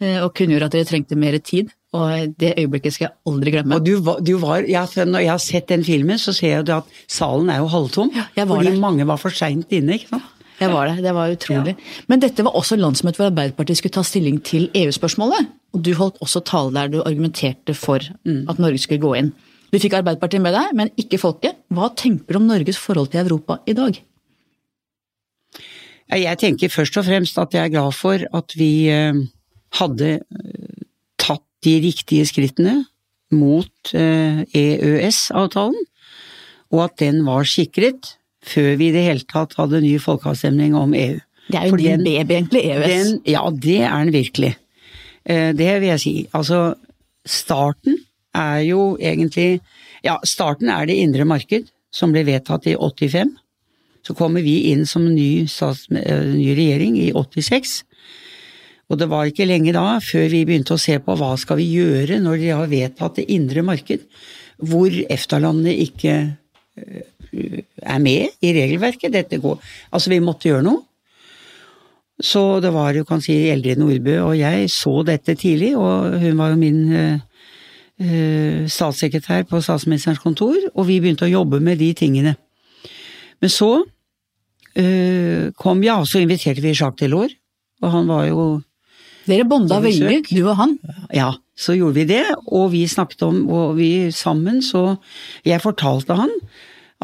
S1: eh, og kunngjorde at dere trengte mer tid. Og det øyeblikket skal jeg aldri glemme.
S2: Og du, var- du var, ja, når jeg har sett den filmen, så ser jeg at salen er jo halvtom.
S1: Ja, jeg var
S2: fordi
S1: der.
S2: mange var for seint inne. ikke sant?
S1: Jeg var der, det var utrolig. Men dette var også landsmøtet hvor Arbeiderpartiet skulle ta stilling til EU-spørsmålet. Og du holdt også tale der du argumenterte for at Norge skulle gå inn. Du fikk Arbeiderpartiet med deg, men ikke folket. Hva tenker du om Norges forhold til Europa i dag?
S2: Jeg tenker først og fremst at jeg er glad for at vi eh, hadde eh, tatt de riktige skrittene mot eh, EØS-avtalen, og at den var sikret før vi i det hele tatt hadde ny folkeavstemning om EU.
S1: Det er jo din baby, egentlig, E EØS.
S2: Den, ja, det er den virkelig. Det vil jeg si. Altså, starten er jo egentlig Ja, starten er det indre marked, som ble vedtatt i 85. Så kommer vi inn som ny, stats, eh, ny regjering i 86. Og det var ikke lenge da før vi begynte å se på hva skal vi gjøre når de har vedtatt det indre marked, hvor EFTA-landene ikke eh, er med i regelverket. Dette går Altså, vi måtte gjøre noe. Så det var jo kan si Eldrid Nordbø og jeg så dette tidlig, og hun var jo min eh, statssekretær på statsministerens kontor, og vi begynte å jobbe med de tingene. Men så eh, kom Ja, så inviterte vi Jacques Delors, og han var jo
S1: Dere bonda veldig, du og han.
S2: Ja, så gjorde vi det, og vi snakket om, og vi sammen, så jeg fortalte han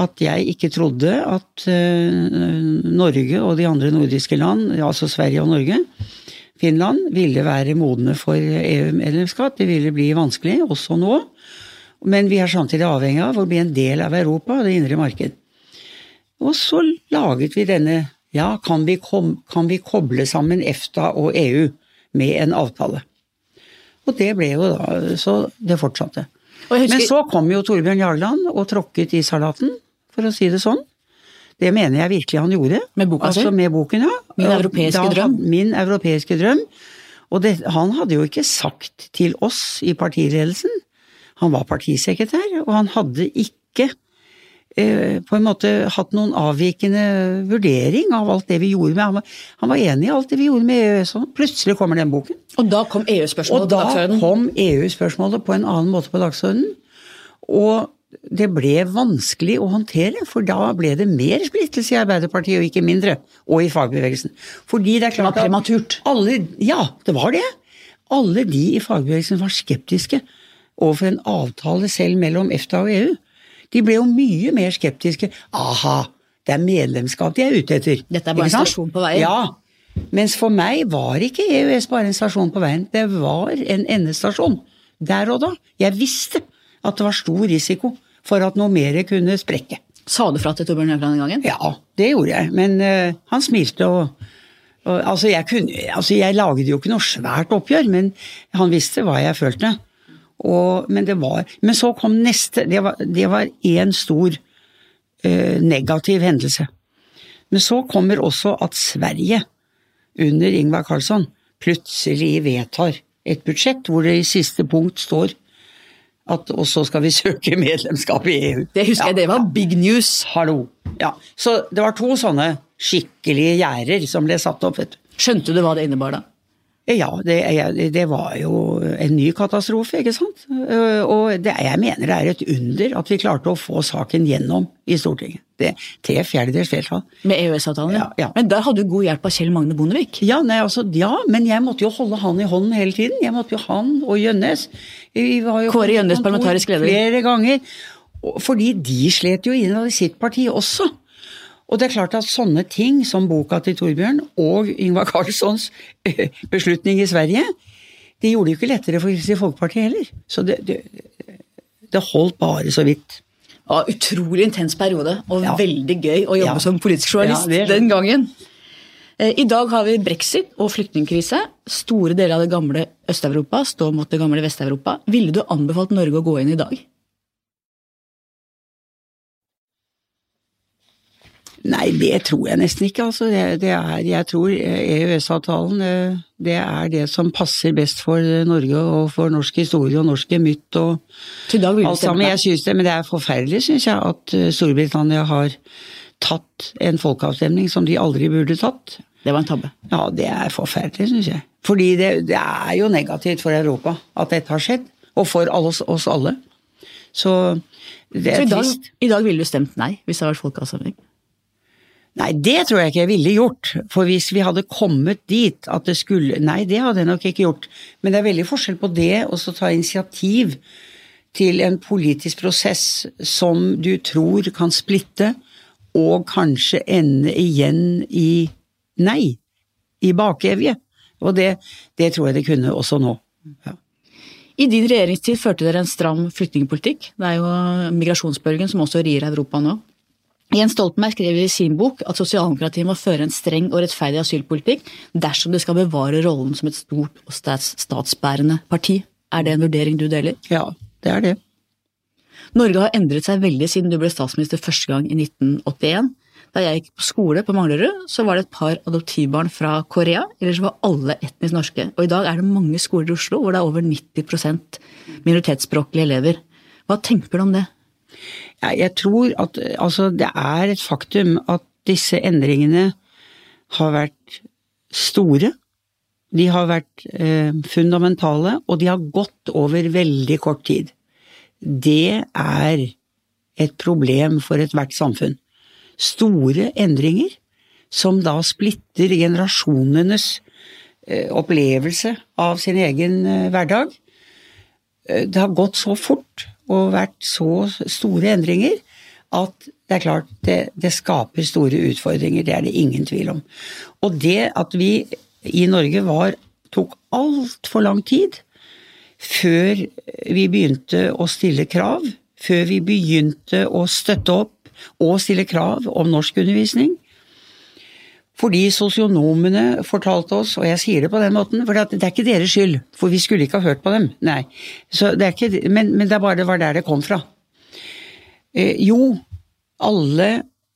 S2: at jeg ikke trodde at eh, Norge og de andre nordiske land, altså Sverige og Norge, Finland, ville være modne for EU-medlemskap. Det ville bli vanskelig, også nå. Men vi er samtidig avhengig av å bli en del av Europa og det indre marked. Og så laget vi denne Ja, kan vi, kom, kan vi koble sammen EFTA og EU med en avtale? Og det ble jo da Så det fortsatte.
S1: Husker-
S2: Men så kom jo Torbjørn Jagland og tråkket i salaten, for å si det sånn. Det mener jeg virkelig han gjorde.
S1: Med boka
S2: altså, Med boken, ja.
S1: Min europeiske
S2: da
S1: drøm.
S2: Min europeiske drøm. Og det, han hadde jo ikke sagt til oss i partiledelsen Han var partisekretær, og han hadde ikke eh, på en måte hatt noen avvikende vurdering av alt det vi gjorde med Han var, han var enig i alt det vi gjorde med EØS. Plutselig kommer den boken.
S1: Og da kom EU-spørsmålet på dagsordenen?
S2: Og da kom EU-spørsmålet på en annen måte på dagsordenen. Og det ble vanskelig å håndtere, for da ble det mer splittelse i Arbeiderpartiet, og ikke mindre. Og i fagbevegelsen. Fordi det er klart
S1: var prematurt.
S2: alle, Ja, det var det. Alle de i fagbevegelsen var skeptiske overfor en avtale selv mellom EFTA og EU. De ble jo mye mer skeptiske. Aha, det er medlemskap de er ute etter.
S1: Dette er bare en stasjon på veien.
S2: Ja, mens for meg var ikke EØS bare en stasjon på veien, det var en endestasjon. Der og da. Jeg visste at det var stor risiko for at noe mer kunne sprekke.
S1: Sa du fra til Torbjørn Jøkland den gangen?
S2: Ja, det gjorde jeg, men uh, han smilte og, og altså, jeg kunne, altså jeg laget jo ikke noe svært oppgjør, men han visste hva jeg følte. Og, men det var Men så kom neste Det var, én stor uh, negativ hendelse. Men så kommer også at Sverige, under Ingvar Carlsson, plutselig vedtar et budsjett hvor det i siste punkt står at og så skal vi søke medlemskap i EU.
S1: Det husker jeg, det var big news.
S2: Hallo. Ja, så det var to sånne skikkelige gjerder som ble satt opp.
S1: Skjønte du hva det innebar da?
S2: Ja, det, det var jo en ny katastrofe, ikke sant. Øh, Og det, jeg mener det er et under at vi klarte å få saken gjennom i Stortinget. Det Tre fjerdedels flertall.
S1: Med EØS-avtalen?
S2: Ja, ja.
S1: Men der hadde du god hjelp av Kjell Magne Bondevik.
S2: Ja, nei, altså, ja, men jeg måtte jo holde han i hånden hele tiden. Jeg måtte jo han og Gjønnes.
S1: Kåre Gjønnes, parlamentarisk leder.
S2: Flere ganger. Fordi de slet jo innad i sitt parti også. Og det er klart at sånne ting som boka til Torbjørn og Ingvar Carlssons eh, beslutning i Sverige, det gjorde det jo ikke lettere for Kristelig Folkeparti heller. Så det, det, det holdt bare så vidt.
S1: Ja, utrolig intens periode, og
S2: Ja.
S1: veldig gøy å jobbe
S2: Ja.
S1: som politisk journalist
S2: Ja,
S1: den gangen. Eh, I dag har vi brexit og flyktningkrise. Store deler av det gamle Øst-Europa står mot det gamle Vest-Europa. Ville du anbefalt Norge å gå inn i dag?
S2: Nei, det tror jeg nesten ikke. Altså, det, det er, jeg tror EØS-avtalen eh, det er det som passer best for eh, Norge og for norsk historie og norsk gemytt og
S1: Så
S2: alt sammen. Jeg synes det, men det er forferdelig, syns jeg, at eh, Storbritannia har tatt en folkeavstemning som de aldri burde tatt.
S1: Det var en tabbe.
S2: Ja, det er forferdelig, syns jeg. Fordi det, det er jo negativt for Europa at dette har skjedd. Og for oss, oss alle. Så det
S1: Så
S2: er
S1: i dag,
S2: trist.
S1: i dag ville du stemt nei, hvis det hadde vært folkeavstemning?
S2: Nei, det tror jeg ikke jeg ville gjort. For hvis vi hadde kommet dit at det skulle Nei, det hadde jeg nok ikke gjort. Men det er veldig forskjell på det og så ta initiativ til en politisk prosess som du tror kan splitte, og kanskje ende igjen i nei. I bakevje. Og det, det tror jeg det kunne også nå. Ja.
S1: I din regjeringstid førte dere en stram flyktningpolitikk. Det er jo migrasjonsbølgen som også rir Europa nå. Jens Stoltenberg skrev i sin bok at sosialdemokratiet må føre en streng og rettferdig asylpolitikk dersom det skal bevare rollen som et stort og stats statsbærende parti. Er det en vurdering du deler?
S2: ja, det er det.
S1: Norge har endret seg veldig siden du ble statsminister første gang i 1981. Da jeg gikk på skole på Manglerud, så var det et par adoptivbarn fra Korea, ellers var alle etnisk norske. Og i dag er det mange skoler i Oslo hvor det er over 90% minoritetsspråklige elever. Hva tenker du om det?
S2: Jeg tror at altså, det er et faktum at disse endringene har vært store. De har vært eh, fundamentale, og de har gått over veldig kort tid. Det er et problem for ethvert samfunn. Store endringer som da splitter generasjonenes eh, opplevelse av sin egen eh, hverdag. Eh, Det har gått så fort og vært så store endringer at det er klart det, det skaper store utfordringer. Det er det ingen tvil om. Og det at vi i Norge var tok altfor lang tid før vi begynte å stille krav, før vi begynte å støtte opp og stille krav om norskundervisning, Fordi sosionomene fortalte oss, og jeg sier det på den måten, for det er ikke deres skyld, for vi skulle ikke ha hørt på dem. Nei. Det ikke, men, men, det, bare, det var der det kom fra. Eh, jo, alle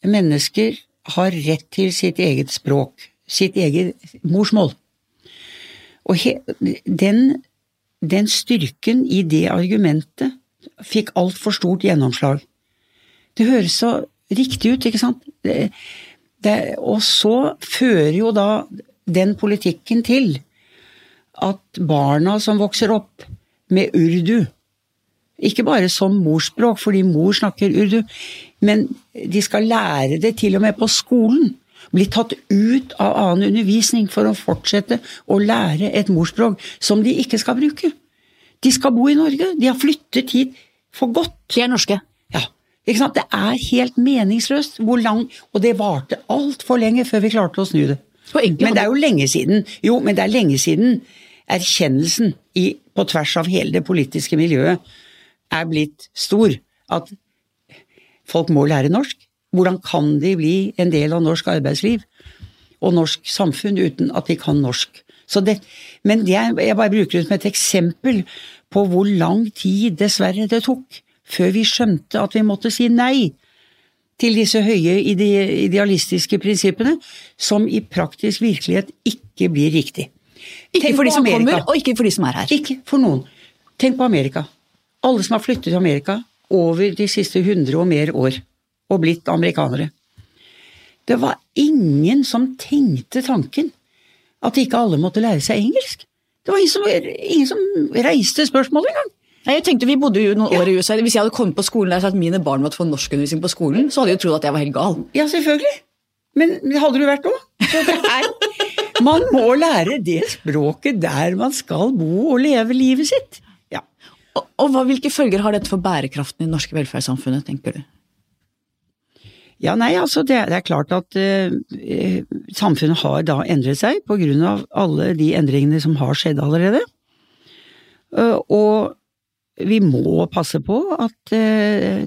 S2: mennesker har rett til sitt eget språk, sitt eget morsmål. Og he, den, den styrken i det argumentet fikk altfor stort gjennomslag. Det høres så riktig ut, ikke sant? Det, og så fører jo da den politikken til at barna som vokser opp med urdu, ikke bare som morsspråk fordi mor snakker urdu, men de skal lære det til og med på skolen. Bli tatt ut av annen undervisning for å fortsette å lære et morsspråk som de ikke skal bruke. De skal bo i Norge. De har flyttet hit for godt.
S1: De er norske?
S2: Ikke sant? Det er helt meningsløst hvor lang Og det varte altfor lenge før vi klarte å snu det. Men det er jo lenge siden. Jo, men det er lenge siden erkjennelsen i, på tvers av hele det politiske miljøet er blitt stor. At folk må lære norsk. Hvordan kan de bli en del av norsk arbeidsliv og norsk samfunn uten at de kan norsk? Det, men det, jeg bare bruker det som et eksempel på hvor lang tid dessverre det tok før vi skjønte at vi måtte si nei til disse høye idealistiske prinsippene, som i praktisk virkelighet ikke blir riktig.
S1: Ikke for de som kommer, og ikke for de som er her.
S2: Ikke for noen. Tenk på Amerika. Alle som har flyttet til Amerika over de siste hundre og mer år, og blitt amerikanere. Det var ingen som tenkte tanken at ikke alle måtte lære seg engelsk. Det var ingen som, ingen som reiste spørsmålet engang.
S1: Jeg tenkte Vi bodde jo noen år i USA. Hvis jeg hadde kommet på skolen der så at mine barn måtte få norskundervisning på skolen, så hadde jo trodd at jeg var helt gal.
S2: Ja, selvfølgelig. Men hadde du vært òg? <laughs> Man må lære det språket der man skal bo og leve livet sitt. Ja.
S1: Og, og hva, Hvilke følger har dette for bærekraften i det norske velferdssamfunnet, tenker du?
S2: Ja, nei, altså det, det er klart at uh, samfunnet har da endret seg på grunn av alle de endringene som har skjedd allerede. Uh, og vi må passe på at,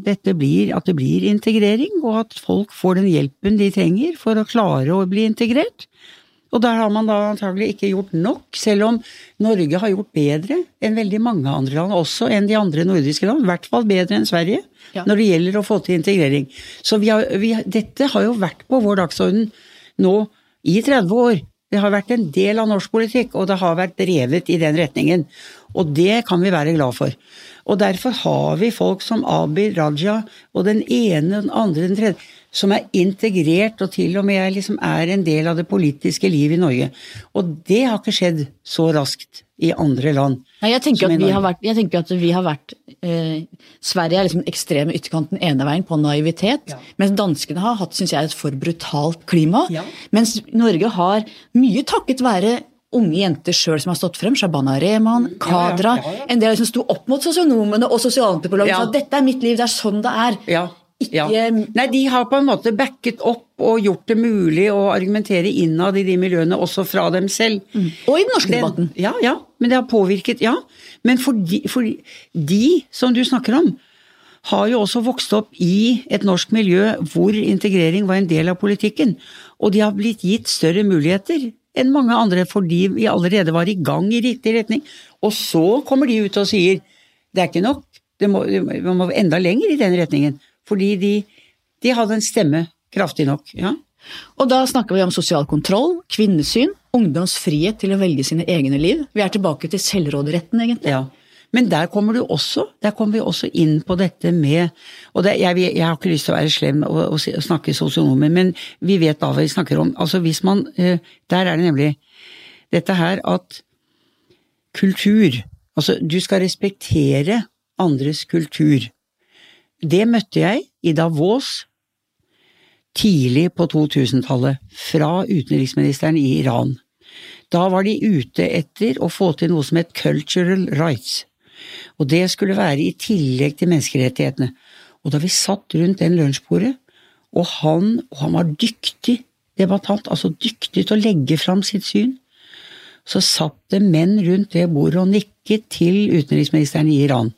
S2: dette blir, at det blir integrering, og at folk får den hjelpen de trenger for å klare å bli integrert. Og der har man da antagelig ikke gjort nok, selv om Norge har gjort bedre enn veldig mange andre land, også enn de andre nordiske land. I hvert fall bedre enn Sverige ja. når det gjelder å få til integrering. Så vi har, vi, dette har jo vært på vår dagsorden nå i 30 år. Det har vært en del av norsk politikk, og det har vært drevet i den retningen. Og det kan vi være glad for. Og derfor har vi folk som Abir Raja og den ene, den andre, den tredje, som er integrert og til og med liksom er en del av det politiske livet i Norge. Og det har ikke skjedd så raskt i andre land.
S1: Nei, jeg tenker at vi har vært, at vi har vært eh, Sverige er liksom ekstreme ytterkanten ene veien på naivitet, ja. mens danskene har hatt synes jeg, et for brutalt klima. Ja. Mens Norge har, mye takket være unge jenter sjøl som har stått frem, Shabana Rehman, Kadra ja, ja, ja, En del som sto opp mot sosionomene og sosialantropologene og sa dette er mitt liv, det er sånn det er.
S2: Ikke... Nei, de har på en måte backet opp og gjort det mulig å argumentere innad i de miljøene, også fra dem selv.
S1: Mm. Og i den norske den, debatten.
S2: Ja, ja. Men det har påvirket, ja. Men for de, for de som du snakker om, har jo også vokst opp i et norsk miljø hvor integrering var en del av politikken. Og de har blitt gitt større muligheter enn mange andre fordi vi allerede var i gang i riktig retning. Og så kommer de ut og sier det er ikke nok, det må, man må enda lenger i den retningen. Fordi de, de hadde en stemme kraftig nok. ja.
S1: Og da snakker vi om sosial kontroll, kvinnesyn, ungdoms frihet til å velge sine egne liv. Vi er tilbake til selvråderetten, egentlig.
S2: Ja. Men der kommer du også, der kommer vi også inn på dette med Og det, jeg, jeg, har ikke lyst til å være slem og, og, og snakke sosionomer, men vi vet hva vi snakker om. Altså hvis man eh, Der er det nemlig dette her at kultur Altså, du skal respektere andres kultur. Det møtte jeg i Davos tidlig på 2000-tallet, fra utenriksministeren i Iran. Da var de ute etter å få til noe som het cultural rights. Og det skulle være i tillegg til menneskerettighetene. Og da vi satt rundt den lunsjbordet, og han, og han var dyktig debattant, altså dyktig til å legge fram sitt syn, så satt det menn rundt det bordet og nikket til utenriksministeren i Iran.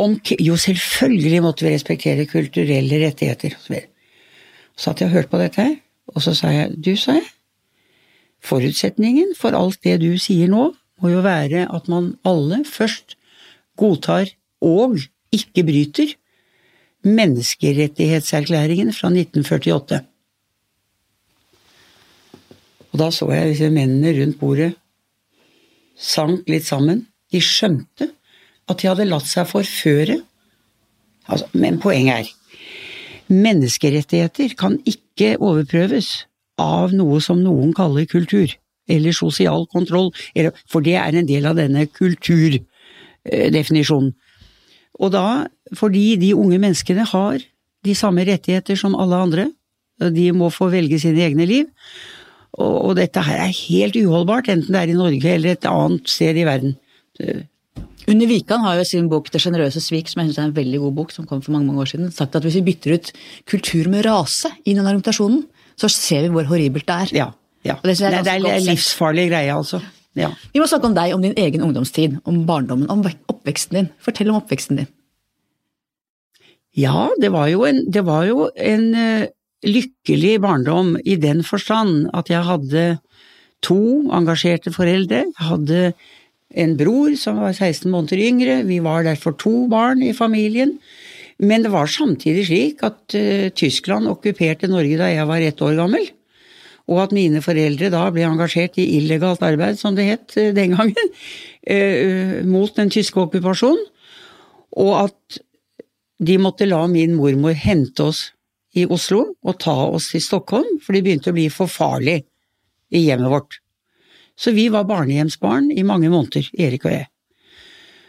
S2: Om, jo, selvfølgelig måtte vi respektere kulturelle rettigheter. Så satt jeg og hørte på dette her, Og så sa jeg, du, sa jeg, forutsetningen for alt det du sier nå, må jo være at man alle først godtar og ikke bryter menneskerettighetserklæringen fra 1948. Og da så jeg disse mennene rundt bordet sank litt sammen. De skjønte at de hadde latt seg forføre. Altså, men poenget er menneskerettigheter kan ikke overprøves av noe som noen kaller kultur, eller sosial kontroll, for det er en del av denne kulturdefinisjonen. Og da, fordi de unge menneskene har de samme rettigheter som alle andre, de må få velge sine egne liv, og, dette her er helt uholdbart, enten det er i Norge eller et annet sted i verden.
S1: Unni Wikan har jo sin bok 'Det sjenerøse svik', som jeg synes er en veldig god bok, som kom for mange mange år siden, sagt at hvis vi bytter ut kultur med rase i den argumentasjonen, så ser vi hvor horribelt det er.
S2: Ja, ja. Det, det, er, det er livsfarlig greie, altså. Ja.
S1: Vi må snakke om deg, om din egen ungdomstid, om barndommen, om oppveksten din. Fortell om oppveksten din.
S2: Ja, det var jo en, det var jo en uh, lykkelig barndom i den forstand at jeg hadde to engasjerte foreldre. Jeg hadde en bror som var 16 måneder yngre, vi var derfor to barn i familien. Men det var samtidig slik at uh, Tyskland okkuperte Norge da jeg var ett år gammel. Og at mine foreldre da ble engasjert i illegalt arbeid, som det het uh, den gangen, uh, <laughs> mot den tyske okkupasjonen. Og at de måtte la min mormor hente oss i Oslo og ta oss til Stockholm, for det begynte å bli for farlig i hjemmet vårt. Så vi var barnehjemsbarn i mange måneder, Erik og jeg.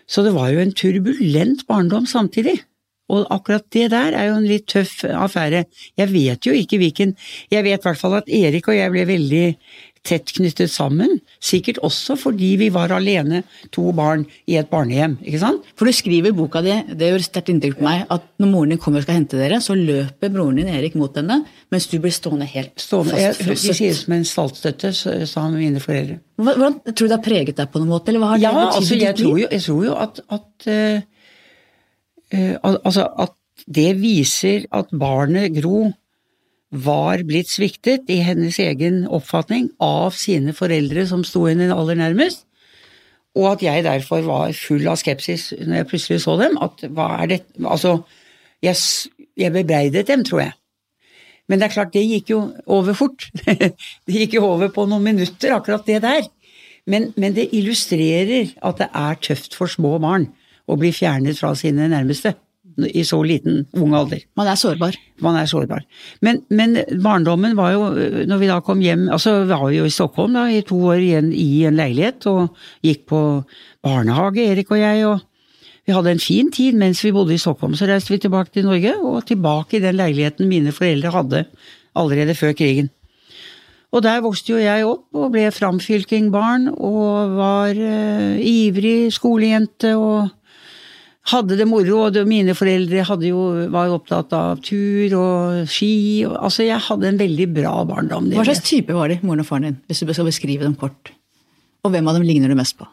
S2: Så det var jo en turbulent barndom samtidig. Og akkurat det der er jo en litt tøff affære. Jeg vet jo ikke hvilken Jeg vet i hvert fall at Erik og jeg ble veldig tett knyttet sammen. Sikkert også fordi vi var alene, to barn, i et barnehjem. ikke sant?
S1: For du skriver i boka di, det gjør sterkt inntrykk på meg, at når moren din kommer og skal hente dere, så løper broren din Erik mot henne, mens du blir stående helt
S2: stående, fastfrosset. De sier som en saltstøtte, sa mine foreldre.
S1: Hvordan Tror du det har preget deg på noen måte, eller hva har
S2: ja, det betydd altså, jeg, tror jo, jeg tror jo at, at uh, Altså at det viser at barnet Gro var blitt sviktet i hennes egen oppfatning av sine foreldre som sto henne aller nærmest, og at jeg derfor var full av skepsis når jeg plutselig så dem. At hva er det Altså, jeg, jeg bebreidet dem, tror jeg. Men det er klart, det gikk jo over fort. <laughs> det gikk jo over på noen minutter, akkurat det der. Men, men det illustrerer at det er tøft for små barn å bli fjernet fra sine nærmeste i så liten ung alder.
S1: Man er sårbar.
S2: Man er sårbar. Men, men, barndommen var jo, når vi da kom hjem Altså, vi var jo i Stockholm da, i to år igjen i en leilighet, og gikk på barnehage, Erik og jeg, og vi hadde en fin tid mens vi bodde i Stockholm. Så reiste vi tilbake til Norge, og tilbake i den leiligheten mine foreldre hadde allerede før krigen. Og der vokste jo jeg opp og ble framfylkingbarn og var uh, ivrig skolejente og hadde det moro, og mine foreldre jo, var jo opptatt av tur og ski. Og, altså, jeg hadde en veldig bra barndom.
S1: Hva slags type var de, moren og faren din, hvis du skal beskrive dem kort? Og hvem av dem ligner du mest på?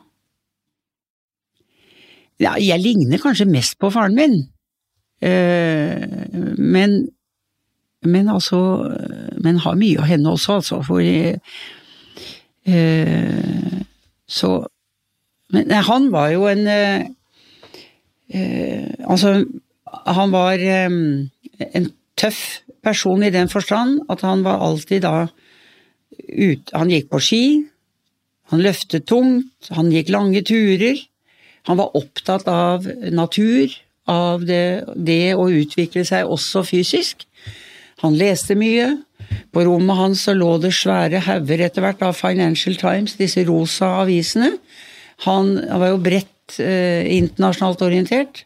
S2: Ja, jeg ligner kanskje mest på faren min. Uh, men men altså Men har mye av henne også, altså. For uh, Så Men han var jo en eh, Altså, han var eh, en tøff person i den forstand at han var alltid da ut, Han gikk på ski, han løftet tungt, han gikk lange turer. Han var opptatt av natur, av det, det å utvikle seg også fysisk. Han leste mye. På rommet hans så lå det svære hauger etter hvert av Financial Times, disse rosa avisene. Han, han var jo bredt eh, internasjonalt orientert.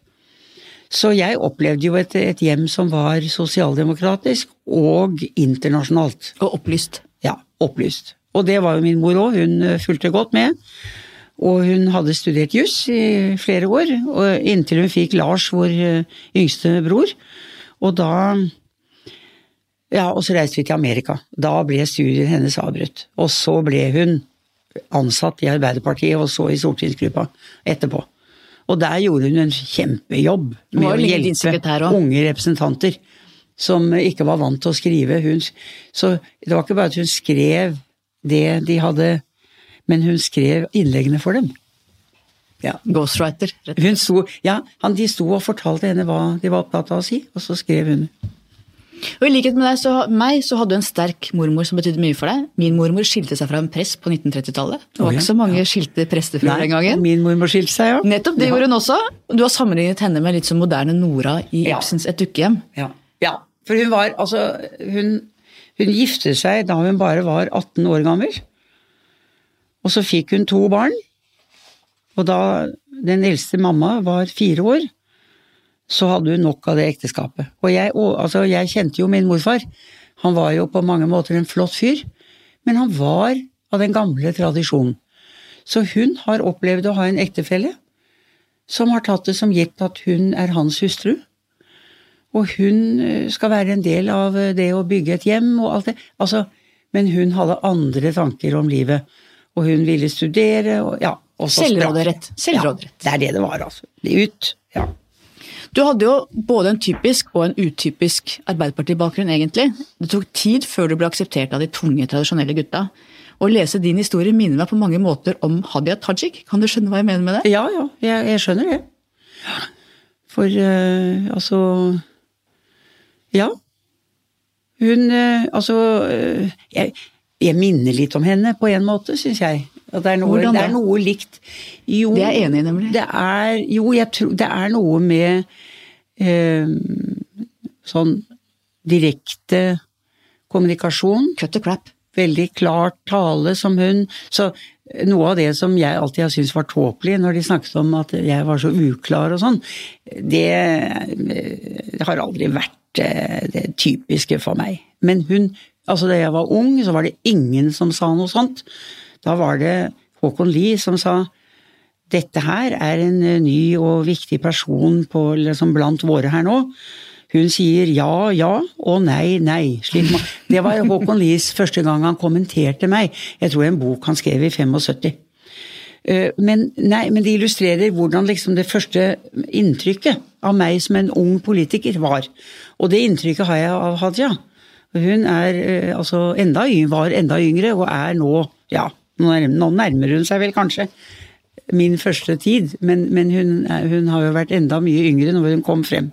S2: Så jeg opplevde jo et, et, hjem som var sosialdemokratisk og internasjonalt.
S1: Og opplyst.
S2: Ja, opplyst. Og det var jo min mor òg, hun eh, fulgte godt med. Og hun hadde studert juss i flere år, inntil hun fikk Lars, vår eh, yngste bror. Og da Ja, og så reiste vi til Amerika. Da ble studien hennes avbrutt. Og så ble hun ansatt i Arbeiderpartiet og så i stortingsgruppa etterpå. Og der gjorde hun en kjempejobb med å hjelpe unge representanter som ikke var vant til å skrive. Hun, så det var ikke bare at hun skrev det de hadde, men hun skrev innleggene for dem.
S1: Ja. Ghostwriter.
S2: Rett. Hun sto, ja, han, De sto og fortalte henne hva de var opptatt av å si, og så skrev hun.
S1: Og I likhet med deg, så, meg, så hadde du en sterk mormor som betydde mye for deg. Min mormor skilte seg fra en prest på 1930-tallet. Det var ja. ikke så mange ja. skilte prestefruer den gangen.
S2: Min mormor skilte seg, ja.
S1: Nettopp, det ja. gjorde hun også. Du har sammenlignet henne med litt som moderne Nora i Ibsens Et dukkehjem.
S2: Ja. ja, for hun var altså hun, hun giftet seg da hun bare var 18 år gammel. Og så fikk hun to barn. Og da den eldste mamma var fire år, så hadde hun nok av det ekteskapet. Og jeg, altså, jeg kjente jo min morfar. Han var jo på mange måter en flott fyr, men han var av den gamle tradisjonen. Så hun har opplevd å ha en ektefelle som har tatt det som gitt at hun er hans hustru. Og hun eh, skal være en del av eh, det å bygge et hjem og alt det. Altså, men hun hadde andre tanker om livet. Og hun ville studere og ja.
S1: Selvråderett. Selvråderett.
S2: Ja, det er det det var, altså. Ut. Ja.
S1: Du hadde jo både en typisk og en utypisk Arbeiderparti-bakgrunn, egentlig. Det tok tid før du ble akseptert av de tunge, tradisjonelle gutta. Å lese din historie minner meg på mange måter om Hadia Tajik. Kan du skjønne hva jeg mener med det?
S2: Ja, ja, jeg, jeg skjønner det. For uh, altså Ja. Hun uh, Altså uh, jeg, jeg, minner litt om henne på en måte, syns jeg. At det er noe, det er noe likt.
S1: Jo, det er jeg enig i, nemlig.
S2: Det er, jo, jeg tror det er noe med eh, sånn direkte kommunikasjon.
S1: Cut the crap.
S2: Veldig klart tale som hun. Så noe av det som jeg alltid har syntes var tåpelig når de snakket om at jeg var så uklar og sånn, det, det har aldri vært eh, det typiske for meg. Men hun Altså da jeg var ung, så var det ingen som sa noe sånt. Da var det Håkon Lie som sa dette her er en eh, ny og viktig person på, liksom blant våre her nå. Hun sier ja, ja og nei, nei. det var Håkon Lies første gang han kommenterte meg. Jeg tror en bok han skrev i 75. Eh, men, nei, men det illustrerer hvordan liksom det første inntrykket av meg som en ung politiker var. Og det inntrykket har jeg av Hadia. Hun er eh, altså enda, var enda yngre og er nå, ja, nå nærmer hun seg vel kanskje min første tid, men, men hun, hun, har jo vært enda mye yngre når hun kom frem.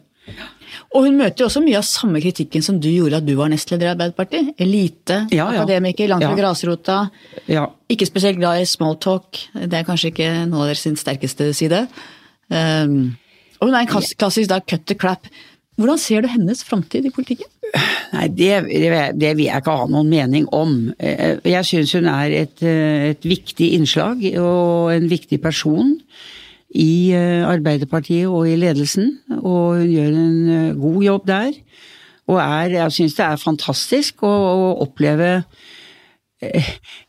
S1: Og hun møter jo også mye av samme kritikken som du gjorde at du var nestleder i Arbeiderpartiet. Elite, ja, ja. akademiker, langt fra ja. grasrota.
S2: Ja.
S1: Ikke spesielt glad i small talk. Det er kanskje ikke noe av deres sterkeste side. Um, og hun er en klassisk da, cut the crap. Hvordan ser du hennes framtid i politikken?
S2: Nei, det, det, vil jeg ikke ha noen mening om. Eh, jeg syns hun er et, eh, et, viktig innslag og en viktig person i eh, Arbeiderpartiet og i ledelsen. Og hun gjør en god jobb der. Og er, jeg syns det er fantastisk å, å oppleve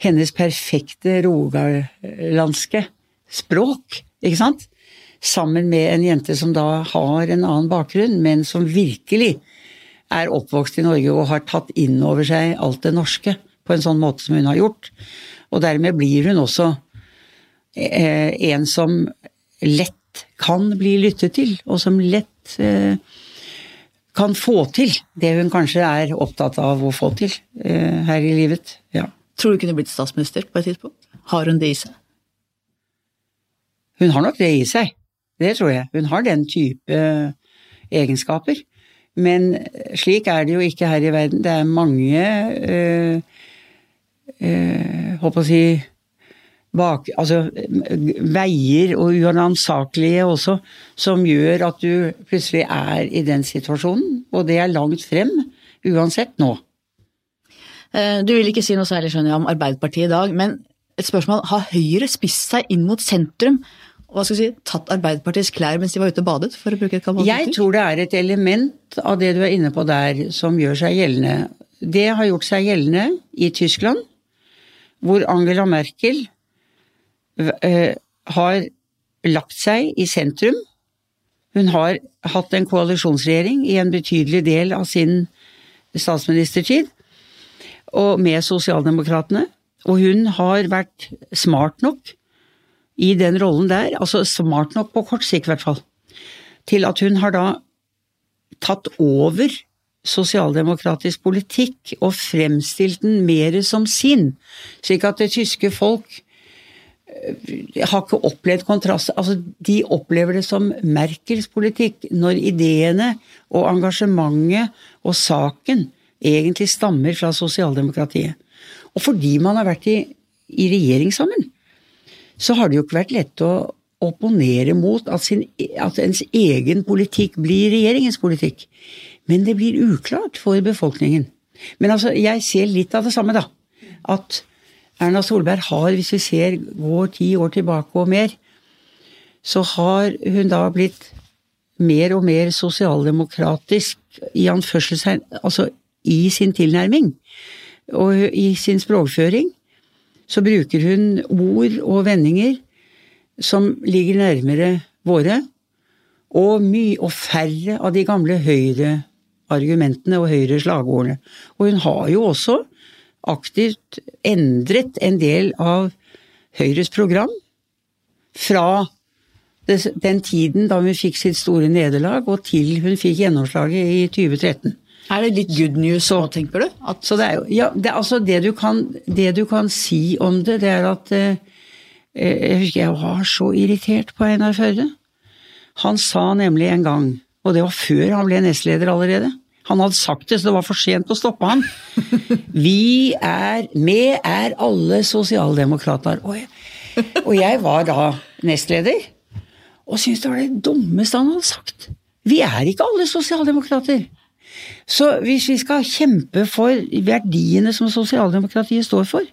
S2: hennes perfekte rogalandske språk, ikke sant? Sammen med en jente som da har en annen bakgrunn, men som virkelig er oppvokst i Norge og har tatt inn over seg alt det norske på en sånn måte som hun har gjort. Og dermed blir hun også eh, en som lett kan bli lyttet til, og som lett eh, kan få til det hun kanskje er opptatt av å få til eh, her i livet. Ja.
S1: Tror du hun kunne blitt statsminister på et tidspunkt? Har hun det i seg?
S2: Hun har nok det i seg. Det tror jeg. Hun har den type eh, egenskaper. Men slik er det jo ikke her i verden. Det er mange øh, øh, Håper å si bak, altså, veier og uansakelige også, som gjør at du plutselig er i den situasjonen. Og det er langt frem, uansett nå.
S1: Du vil ikke si noe særlig skjønner jeg, om Arbeiderpartiet i dag, men et spørsmål. Har Høyre spist seg inn mot sentrum hva skal si, tatt Arbeiderpartiets klær mens de var ute og badet? for å bruke et gammelt
S2: Jeg tror det er et element av det du er inne på der, som gjør seg gjeldende. Det har gjort seg gjeldende i Tyskland, hvor Angela Merkel uh, har lagt seg i sentrum. Hun har hatt en koalisjonsregjering i en betydelig del av sin statsministertid, og med sosialdemokratene. Og hun har vært smart nok i den rollen der, altså smart nok på kort sikt i hvert fall, til at hun har da tatt over sosialdemokratisk politikk og fremstilt den mer som sin, slik at det tyske folk eh, har ikke opplevd kontrast Altså, de opplever det som Merkels politikk, når ideene og engasjementet og saken egentlig stammer fra sosialdemokratiet. Og fordi man har vært i, i regjering sammen, så har det jo ikke vært lett å opponere mot at, sin, at ens egen politikk blir regjeringens politikk. Men det blir uklart for befolkningen. Men altså, jeg ser litt av det samme, da. At Erna Solberg har, hvis vi ser går ti år tilbake og mer, så har hun da blitt mer og mer sosialdemokratisk i anførselstegn, altså i sin tilnærming og i sin språkføring. Så bruker hun ord og vendinger som ligger nærmere våre, og mye og færre av de gamle Høyre-argumentene og Høyre-slagordene. Og hun har jo også aktivt endret en del av Høyres program fra den tiden da hun fikk sitt store nederlag, og til hun fikk gjennomslaget i 2013.
S1: Er det litt good news så, tenker du?
S2: At... Så det er jo, ja, det, altså det du, kan, det du kan si om det, det er at eh, Eh, jeg husker jeg var så irritert på Einar Førde. Han sa nemlig en gang, og det var før han ble nestleder allerede Han hadde sagt det, så det var for sent å stoppe han. <laughs> Vi er med er alle sosialdemokrater. Og jeg, og jeg var da nestleder, og syntes det var det dummeste han hadde sagt. Vi er ikke alle sosialdemokrater. Så hvis vi skal kjempe for verdiene som sosialdemokratiet står for,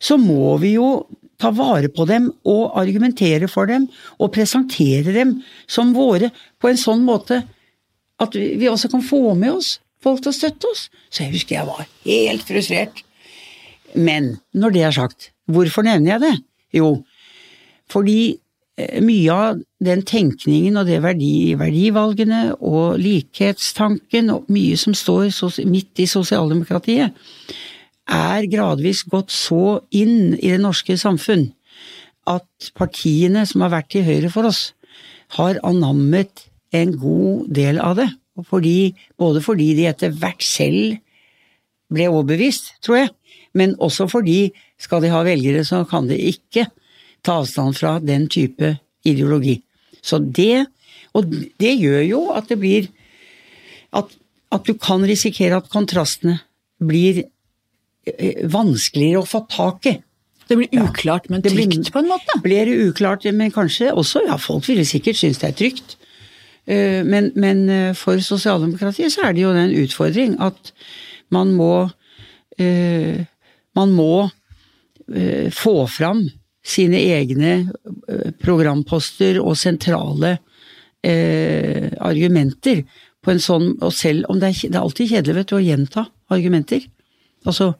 S2: så må vi jo ta vare på dem og argumentere for dem og presentere dem som våre på en sånn måte at vi også kan få med oss folk til å støtte oss. Så jeg husker jeg var helt frustrert. Men når det er sagt, hvorfor nevner jeg det? Jo, fordi mye av den tenkningen og de verdi, verdivalgene og likhetstanken og mye som står midt i sosialdemokratiet, er gradvis gått så inn i det norske samfunn at partiene som har vært til høyre for oss, har anammet en god del av det. Fordi, både fordi de etter hvert selv ble overbevist, tror jeg, men også fordi skal de ha velgere, så kan de ikke ta avstand fra den type ideologi. Så det Og det gjør jo at det blir at, at du kan risikere at kontrastene blir Eh, vanskeligere å få tak i.
S1: Det blir uklart, men trygt blir, på en måte?
S2: Det blir uklart, men kanskje også Ja, folk ville sikkert synes det er trygt. Eh, men, men eh, for sosialdemokratiet så er det jo en utfordring at man må Man må få fram sine egne programposter og sentrale argumenter på en sånn Og selv om det er, det er alltid kjedelig vet du, å gjenta argumenter. Altså,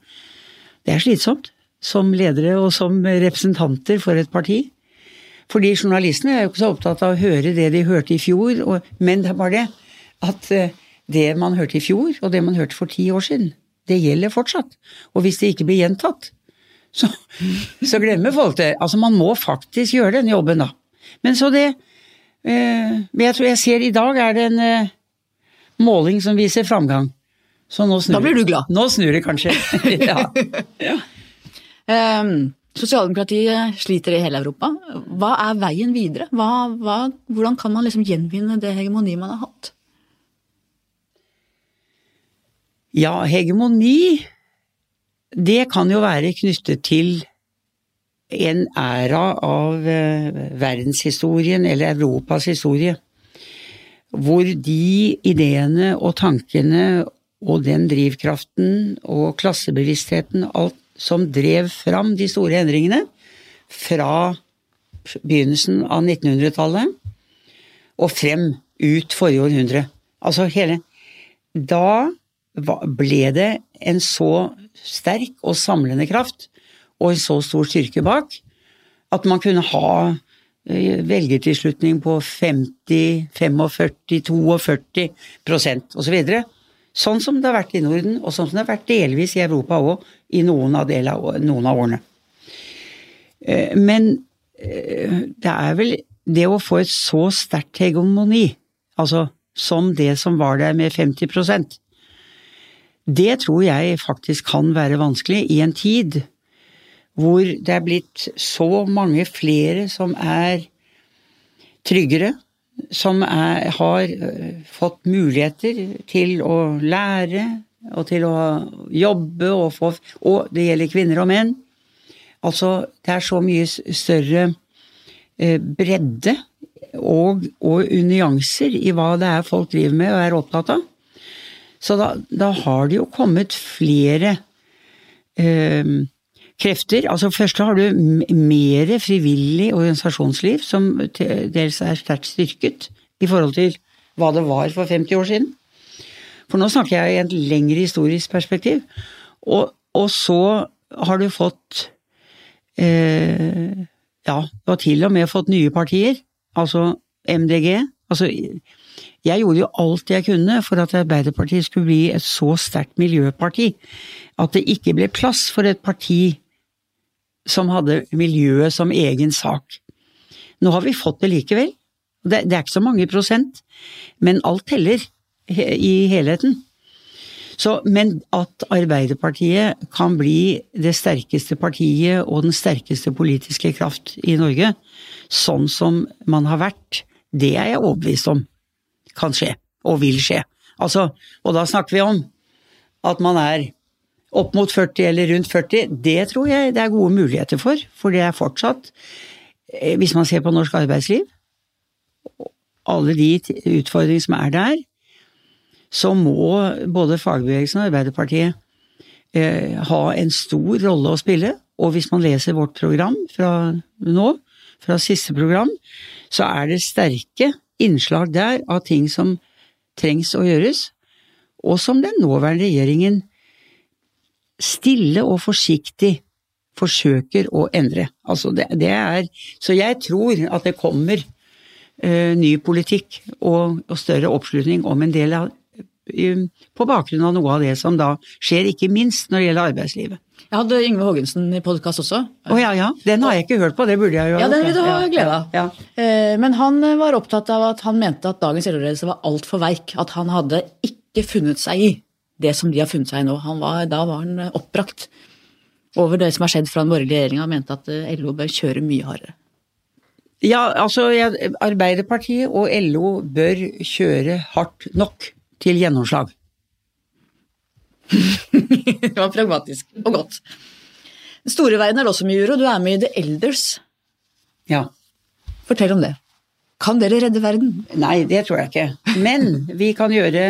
S2: det er slitsomt som ledere og som representanter for et parti. Fordi journalistene er jo ikke så opptatt av å høre det de hørte i fjor, og, men det er bare det at eh, det man hørte i fjor, og det man hørte for ti år siden, det gjelder fortsatt. Og hvis det ikke blir gjentatt, så, så glemmer folk det. Altså, man må faktisk gjøre den jobben, da. Men så det eh, Jeg tror jeg ser i dag er det en eh, måling som viser framgang. Så nå snur,
S1: da blir du glad?
S2: Nå snur det kanskje. <laughs> ja. ja.
S1: Um, Sosialdemokratiet sliter i hele Europa. Hva er veien videre? Hva, hva, hvordan kan man liksom gjenvinne det hegemoniet man har hatt?
S2: Ja, hegemoni det kan jo være knyttet til en æra av eh, verdenshistorien eller Europas historie, hvor de ideene og tankene og den drivkraften og klassebevisstheten, alt som drev fram de store endringene fra begynnelsen av 1900-tallet og frem ut forrige århundre. Altså hele Da ble det en så sterk og samlende kraft og en så stor styrke bak at man kunne ha eh, velgertilslutning på 50, 45, 42 osv. Sånn som det har vært i Norden, og sånn som det har vært delvis i Europa òg, i noen av, av, noen av, årene. Eh, men eh, det er vel det å få et så sterkt hegemoni, altså som det som var der med 50 Det tror jeg faktisk kan være vanskelig i en tid hvor det er blitt så mange flere som er tryggere, som er, har øh, fått muligheter til å lære og til å jobbe og få Og det gjelder kvinner og menn. Altså, det er så mye større eh, bredde og, og nyanser i hva det er folk driver med og er opptatt av. Så da, da har det jo kommet flere eh, krefter. Altså først har du mer frivillig organisasjonsliv, som dels er sterkt styrket i forhold til hva det var for 50 år siden. For nå snakker jeg i et lengre historisk perspektiv. Og, og så har du fått eh, Ja, du har til og med fått nye partier. Altså MDG. Altså, jeg gjorde jo alt jeg kunne for at Arbeiderpartiet skulle bli et så sterkt miljøparti at det ikke ble plass for et parti som hadde miljøet som egen sak. Nå har vi fått det likevel. Det, det er ikke så mange prosent, men alt teller i helheten. Så, men at Arbeiderpartiet kan bli det sterkeste partiet og den sterkeste politiske kraft i Norge, sånn som man har vært, det er jeg overbevist om kan skje, og vil skje. Altså, og da snakker vi om at man er opp mot 40 eller rundt 40. Det tror jeg det er gode muligheter for, for det er fortsatt, eh, hvis man ser på norsk arbeidsliv, alle de utfordringene som er der, så må både fagbevegelsen og Arbeiderpartiet eh, ha en stor rolle å spille. Og hvis man leser vårt program fra nå, fra siste program, så er det sterke innslag der av ting som trengs å gjøres, og som den nåværende regjeringen stille og forsiktig forsøker å endre. Altså det, det er Så jeg tror at det kommer uh, ny politikk og, og, større oppslutning om en del av på bakgrunn av noe av det som da skjer, ikke minst når det gjelder arbeidslivet.
S1: Jeg hadde Yngve Haagensen i podkast også.
S2: Oh, ja, ja. Den har jeg ikke hørt på, det burde jeg jo
S1: ha Ja, den vil du ha glede av. Ja. Eh, men han var opptatt av at han mente at dagens LO-ledelse var altfor veik. At han hadde ikke funnet seg i det som de har funnet seg i nå. Var, da var han oppbrakt over det som har skjedd fra den borgerlige regjeringa, og mente at eh, LO bør kjøre mye hardere.
S2: Ja, altså Arbeiderpartiet og LO bør kjøre hardt nok til gjennomslag. <laughs>
S1: det var pragmatisk og godt. Den Store verden er også mye uro. Du er med i The Elders.
S2: Ja.
S1: Fortell om det. Kan dere redde verden?
S2: Nei, det tror jeg ikke. Men vi kan gjøre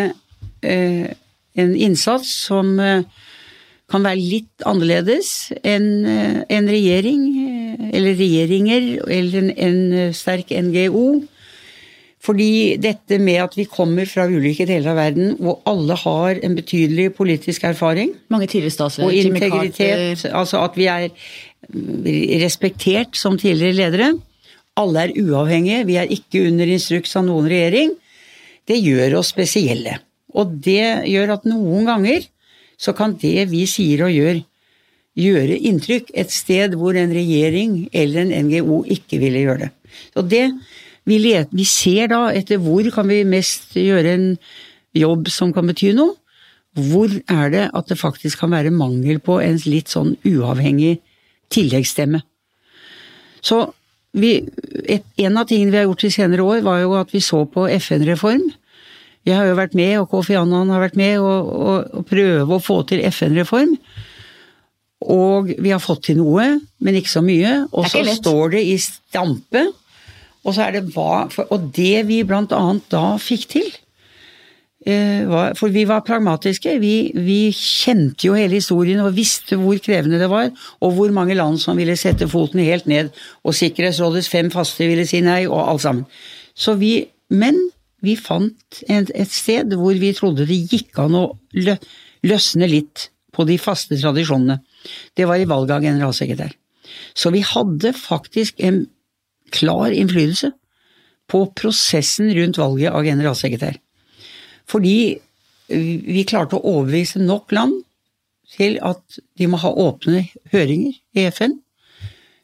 S2: eh, en innsats som eh, kan være litt annerledes enn eh, en regjering, eh, eller regjeringer, eller en, en sterk NGO fordi dette med at vi kommer fra ulike deler av verden, hvor alle har en betydelig politisk erfaring
S1: Mange tidligere statsledere.
S2: Og integritet. Altså at vi er respektert som tidligere ledere. Alle er uavhengige, vi er ikke under instruks av noen regjering. Det gjør oss spesielle. Og det gjør at noen ganger så kan det vi sier og gjør, gjøre inntrykk et sted hvor en regjering eller en NGO ikke ville gjøre det. Og det vi, let, vi ser da etter hvor kan vi mest gjøre en jobb som kan bety noe. Hvor er det at det faktisk kan være mangel på en litt sånn uavhengig tilleggsstemme? Så vi, et, en av tingene vi har gjort i senere år, var jo at vi så på FN-reform. Jeg har jo vært med, og Kofi Annan har vært med, og, og, og prøve å få til FN-reform. Og vi har fått til noe, men ikke så mye. Og så står det i stampe og, det hva, og det vi blant annet da fikk til eh, For vi var pragmatiske. Vi, vi, kjente jo hele historien og visste hvor krevende det var, og hvor mange land som ville sette foten helt ned, og Sikkerhetsrådets fem faste ville si nei, og alt sammen. Så vi, men vi fant et, et sted hvor vi trodde det gikk an å lø, løsne litt på de faste tradisjonene. Det var i valget av generalsekretær. Så vi hadde faktisk en klar innflytelse på prosessen rundt valget av generalsekretær. Fordi vi klarte å overbevise nok land til at de må ha åpne høringer i FN,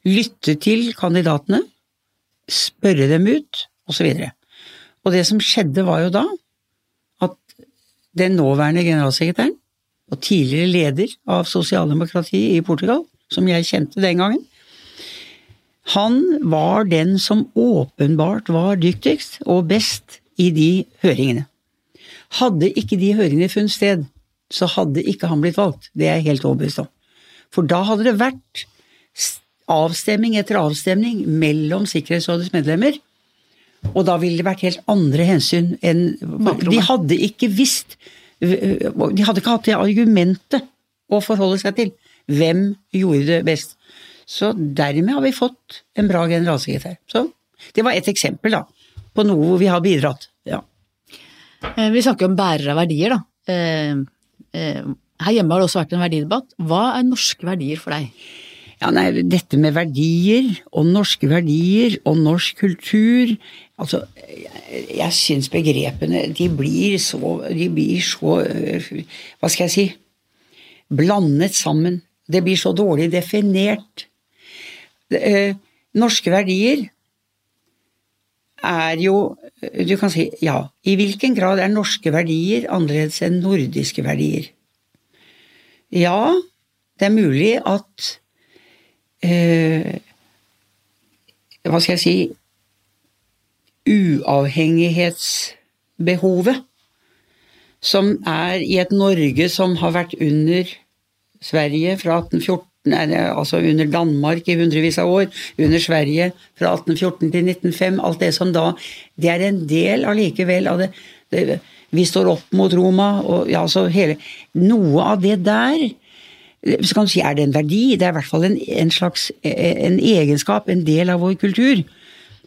S2: lytte til kandidatene, spørre dem ut, osv. Og, og det som skjedde, var jo da at den nåværende generalsekretæren og tidligere leder av sosialdemokratiet i Portugal, som jeg kjente den gangen. Han var den som åpenbart var dyktigst og best i de høringene. Hadde ikke de høringene funnet sted, så hadde ikke han blitt valgt. Det er jeg helt overbevist om. For da hadde det vært avstemning etter avstemning mellom Sikkerhetsrådets medlemmer, og da ville det vært helt andre hensyn enn De hadde ikke visst De hadde ikke hatt det argumentet å forholde seg til. Hvem gjorde det best? Så dermed har vi fått en bra generalsekretær. Så det var et eksempel, da, på noe hvor vi har bidratt. Ja.
S1: Eh, vi snakker om bærere av verdier, da. Eh, eh, her hjemme har det også vært en verdidebatt. Hva er norske verdier for deg?
S2: Ja, nei, dette med verdier, og norske verdier, og norsk kultur Altså, jeg, jeg syns begrepene de blir så De blir så Hva skal jeg si Blandet sammen. Det blir så dårlig definert. Eh, norske verdier er jo Du kan si ja. I hvilken grad er norske verdier annerledes enn nordiske verdier? Ja, det er mulig at eh, Hva skal jeg si Uavhengighetsbehovet, som er i et Norge som har vært under Sverige fra 1814 altså under Danmark i hundrevis av år, under Sverige fra 1814 til 1905, alt det som da Det er en del allikevel av det, det Vi står opp mot Roma, og ja, altså hele Noe av det der så kan du si, Er det en verdi? Det er i hvert fall en, en slags en egenskap, en del av vår kultur,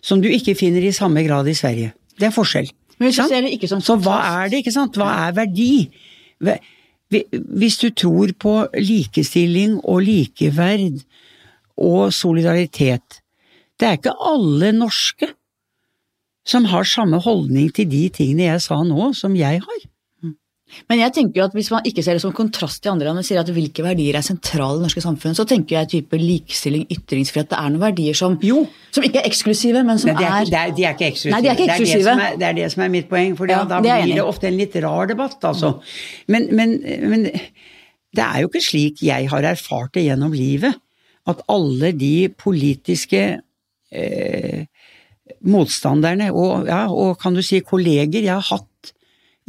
S2: som du ikke finner i samme grad i Sverige. Det er forskjell.
S1: Men hvis du ser det ikke som
S2: Så hva er det, ikke sant? Hva er verdi? Hvis du tror på likestilling og likeverd og solidaritet Det er ikke alle norske som har samme holdning til de tingene jeg sa nå, som jeg har.
S1: Men jeg tenker jo at hvis man ikke ser det som kontrast til andre land, men sier at hvilke verdier er sentrale i det norske samfunnet, så tenker jeg type likestilling, ytringsfrihet, det er noen verdier som,
S2: jo.
S1: som ikke er eksklusive, men som
S2: Nei, er,
S1: er,
S2: er De er ikke eksklusive.
S1: Nei, de er ikke eksklusive.
S2: Det, er det, er, det er det som er mitt poeng, for
S1: Ja,
S2: da
S1: det
S2: blir det ofte en litt rar debatt, altså. Men, men, men det er jo ikke slik jeg har erfart det gjennom livet, at alle de politiske eh, motstanderne, og, ja, og kan du si kolleger jeg har hatt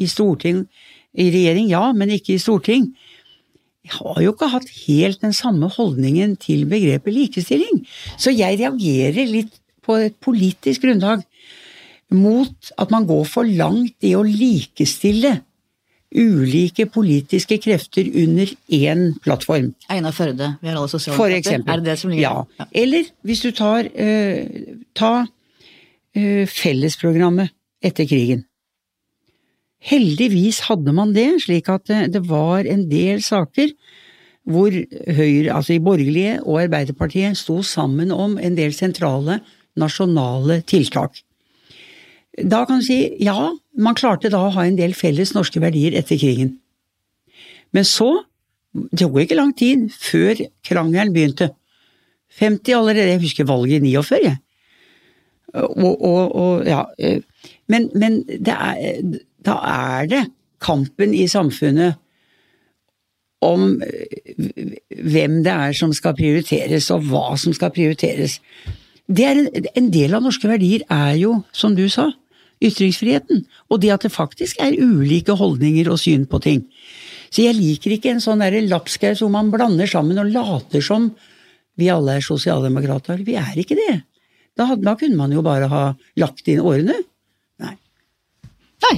S2: i storting, i regjering, ja, men ikke i storting, har jo ikke hatt helt den samme holdningen til begrepet likestilling. Så jeg reagerer litt på et politisk grunnlag mot at man går for langt i å likestille ulike politiske krefter under én plattform.
S1: Einar Førde, vi har alle sosialdemokrater. Er det det som ligger
S2: ja.
S1: der?
S2: Eller hvis du tar, eh, ta eh, fellesprogrammet etter krigen. Heldigvis hadde man det, slik at det, det var en del saker hvor Høyre, altså i borgerlige og Arbeiderpartiet, sto sammen om en del sentrale nasjonale tiltak. Da kan du si ja, man klarte da å ha en del felles norske verdier etter krigen. Men så, det tok ikke lang tid før krangelen begynte. 50 allerede, jeg husker valget i 49, jeg. Og, og, og ja, eh, men, men det er, da er det kampen i samfunnet om eh, hvem det er som skal prioriteres, og hva som skal prioriteres. Er en, en del av norske verdier er jo, som du sa, ytringsfriheten. Og det at det faktisk er ulike holdninger og syn på ting. Så jeg liker ikke en sånn lapskaus hvor man blander sammen og later som vi alle er sosialdemokrater. Vi er ikke det. Da, da kunne man jo bare ha lagt inn årene. Nei.
S1: Nei.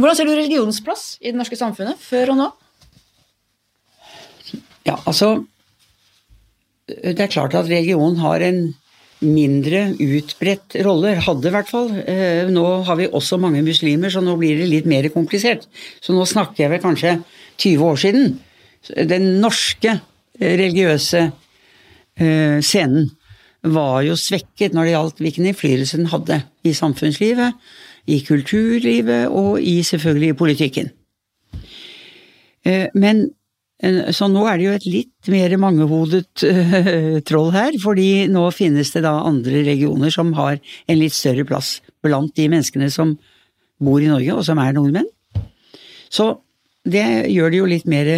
S1: Hvordan ser du religionens plass i det norske samfunnet, før og nå?
S2: Ja, altså Det er klart at religion har en mindre utbredt rolle, hadde i hvert fall. Eh, Nå har vi også mange muslimer, så nå blir det litt mer komplisert. Så nå snakker jeg vel kanskje 20 år siden. Den norske eh, religiøse eh, scenen var jo svekket når det gjaldt hvilken innflytelse den hadde i samfunnslivet, i kulturlivet og i selvfølgelig i politikken. Eh, Men eh, så nå er det jo et litt mer mangehodet eh, troll her, fordi nå finnes det da andre regioner som har en litt større plass blant de menneskene som bor i Norge, og som er nordmenn. Så det gjør det jo litt mer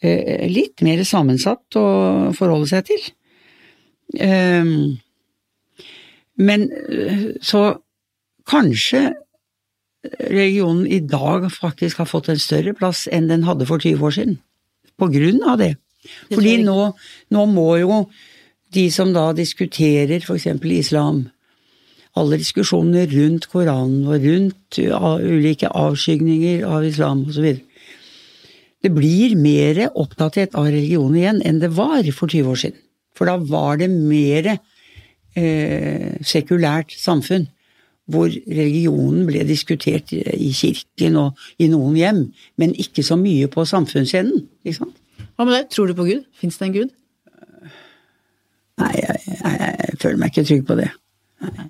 S2: litt mer sammensatt å forholde seg til. Men så kanskje religionen i dag faktisk har fått en større plass enn den hadde for 20 år siden. På grunn av det. Fordi nå, nå må jo de som da diskuterer f.eks. islam, alle diskusjonene rundt Koranen og rundt ulike avskygninger av islam osv. Det blir mer oppdatert av religion igjen enn det var for 20 år siden. For da var det mer eh, sekulært samfunn. Hvor religionen ble diskutert i kirken og i noen hjem, men ikke så mye på samfunnsscenen. Ikke sant?
S1: Hva med deg? Tror du på Gud? Fins det en Gud?
S2: Nei, jeg, jeg, jeg, føler meg ikke trygg på det. Nei.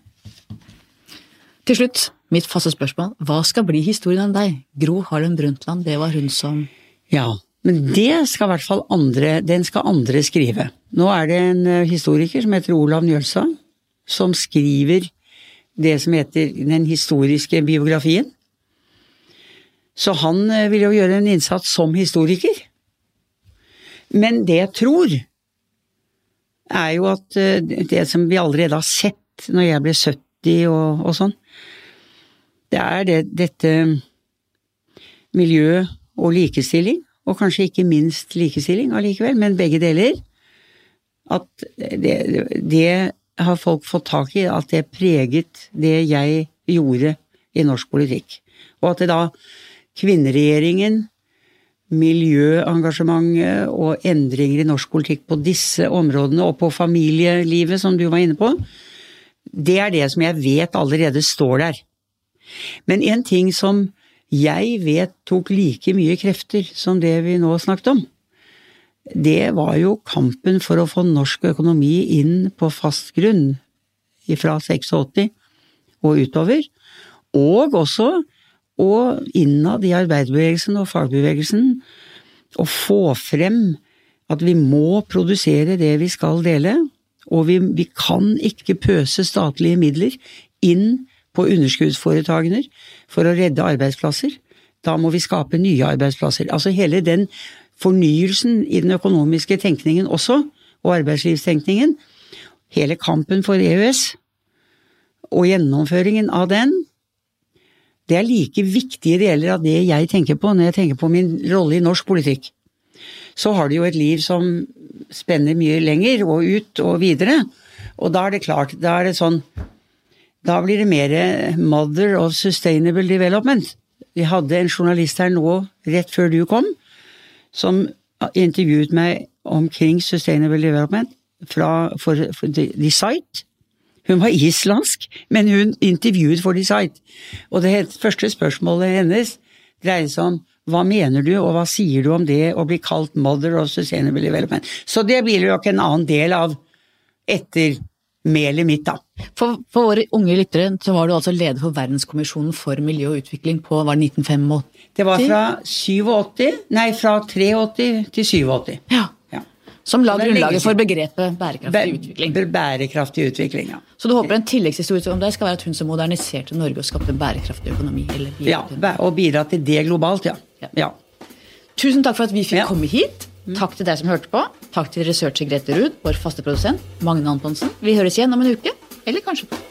S1: Til slutt, mitt faste spørsmål. Hva skal bli historien om deg? Gro Harlem Brundtland, det var hun som
S2: Ja, men det skal i hvert fall andre, den skal andre skrive. Nå er det en eh, historiker som heter Olav Njølsa, som skriver det som heter den historiske biografien. Så han eh, vil jo gjøre en innsats som historiker. Men det jeg tror, er jo at eh, det som vi allerede har sett når jeg ble 70 og, og sånn, det er det, dette miljø og likestilling, og kanskje ikke minst likestilling allikevel, men begge deler, at det, det har folk fått tak i, at det preget det jeg gjorde i norsk politikk. Og at det da kvinneregjeringen, miljøengasjementet og endringer i norsk politikk på disse områdene, og på familielivet, som du var inne på, det er det som jeg vet allerede står der. Men en ting som jeg vet tok like mye krefter som det vi nå snakket om, det var jo kampen for å få norsk økonomi inn på fast grunn fra 86 og utover, og også og innad i arbeiderbevegelsen og fagbevegelsen å få frem at vi må produsere det vi skal dele, og vi, vi kan ikke pøse statlige midler inn på underskuddsforetakene for å redde arbeidsplasser. Da må vi skape nye arbeidsplasser. Altså hele den fornyelsen i den økonomiske tenkningen også, og arbeidslivstenkningen, hele kampen for EØS og gjennomføringen av den, det er like viktige deler av det jeg tenker på når jeg tenker på min rolle i norsk politikk. Så har du jo et liv som spenner mye lenger og ut og videre, og da er det klart, da er det sånn Da blir det mer mother of sustainable development. Vi hadde en journalist her nå, rett før du kom, som intervjuet meg omkring sustainable development fra, for, for The Site hun var islandsk, men hun intervjuet for Decide. Og det første spørsmålet hennes dreide seg om hva mener du, og hva sier du om det å bli kalt mother of sustainable development? Så det blir jo ikke en annen del av ettermælet mitt, da.
S1: For, for, våre unge lyttere så var du altså leder for Verdenskommisjonen for miljø og utvikling på var det 1985?
S2: Det var fra 87, nei fra 83 til 87.
S1: Ja. Som la grunnlaget for begrepet bærekraftig utvikling.
S2: Bærekraftig utvikling, ja.
S1: Så du håper en tilleggshistorie om deg skal være at hun som moderniserte Norge og skapte en bærekraftig økonomi?
S2: ja, og bidra til det globalt, ja. ja. ja.
S1: Tusen takk for at vi fikk ja. komme hit. Mm. Takk til deg som hørte på. Takk til researcher Grete Ruud, vår faste produsent. Magne Antonsen. Vi høres igjen om en uke. Eller kanskje to.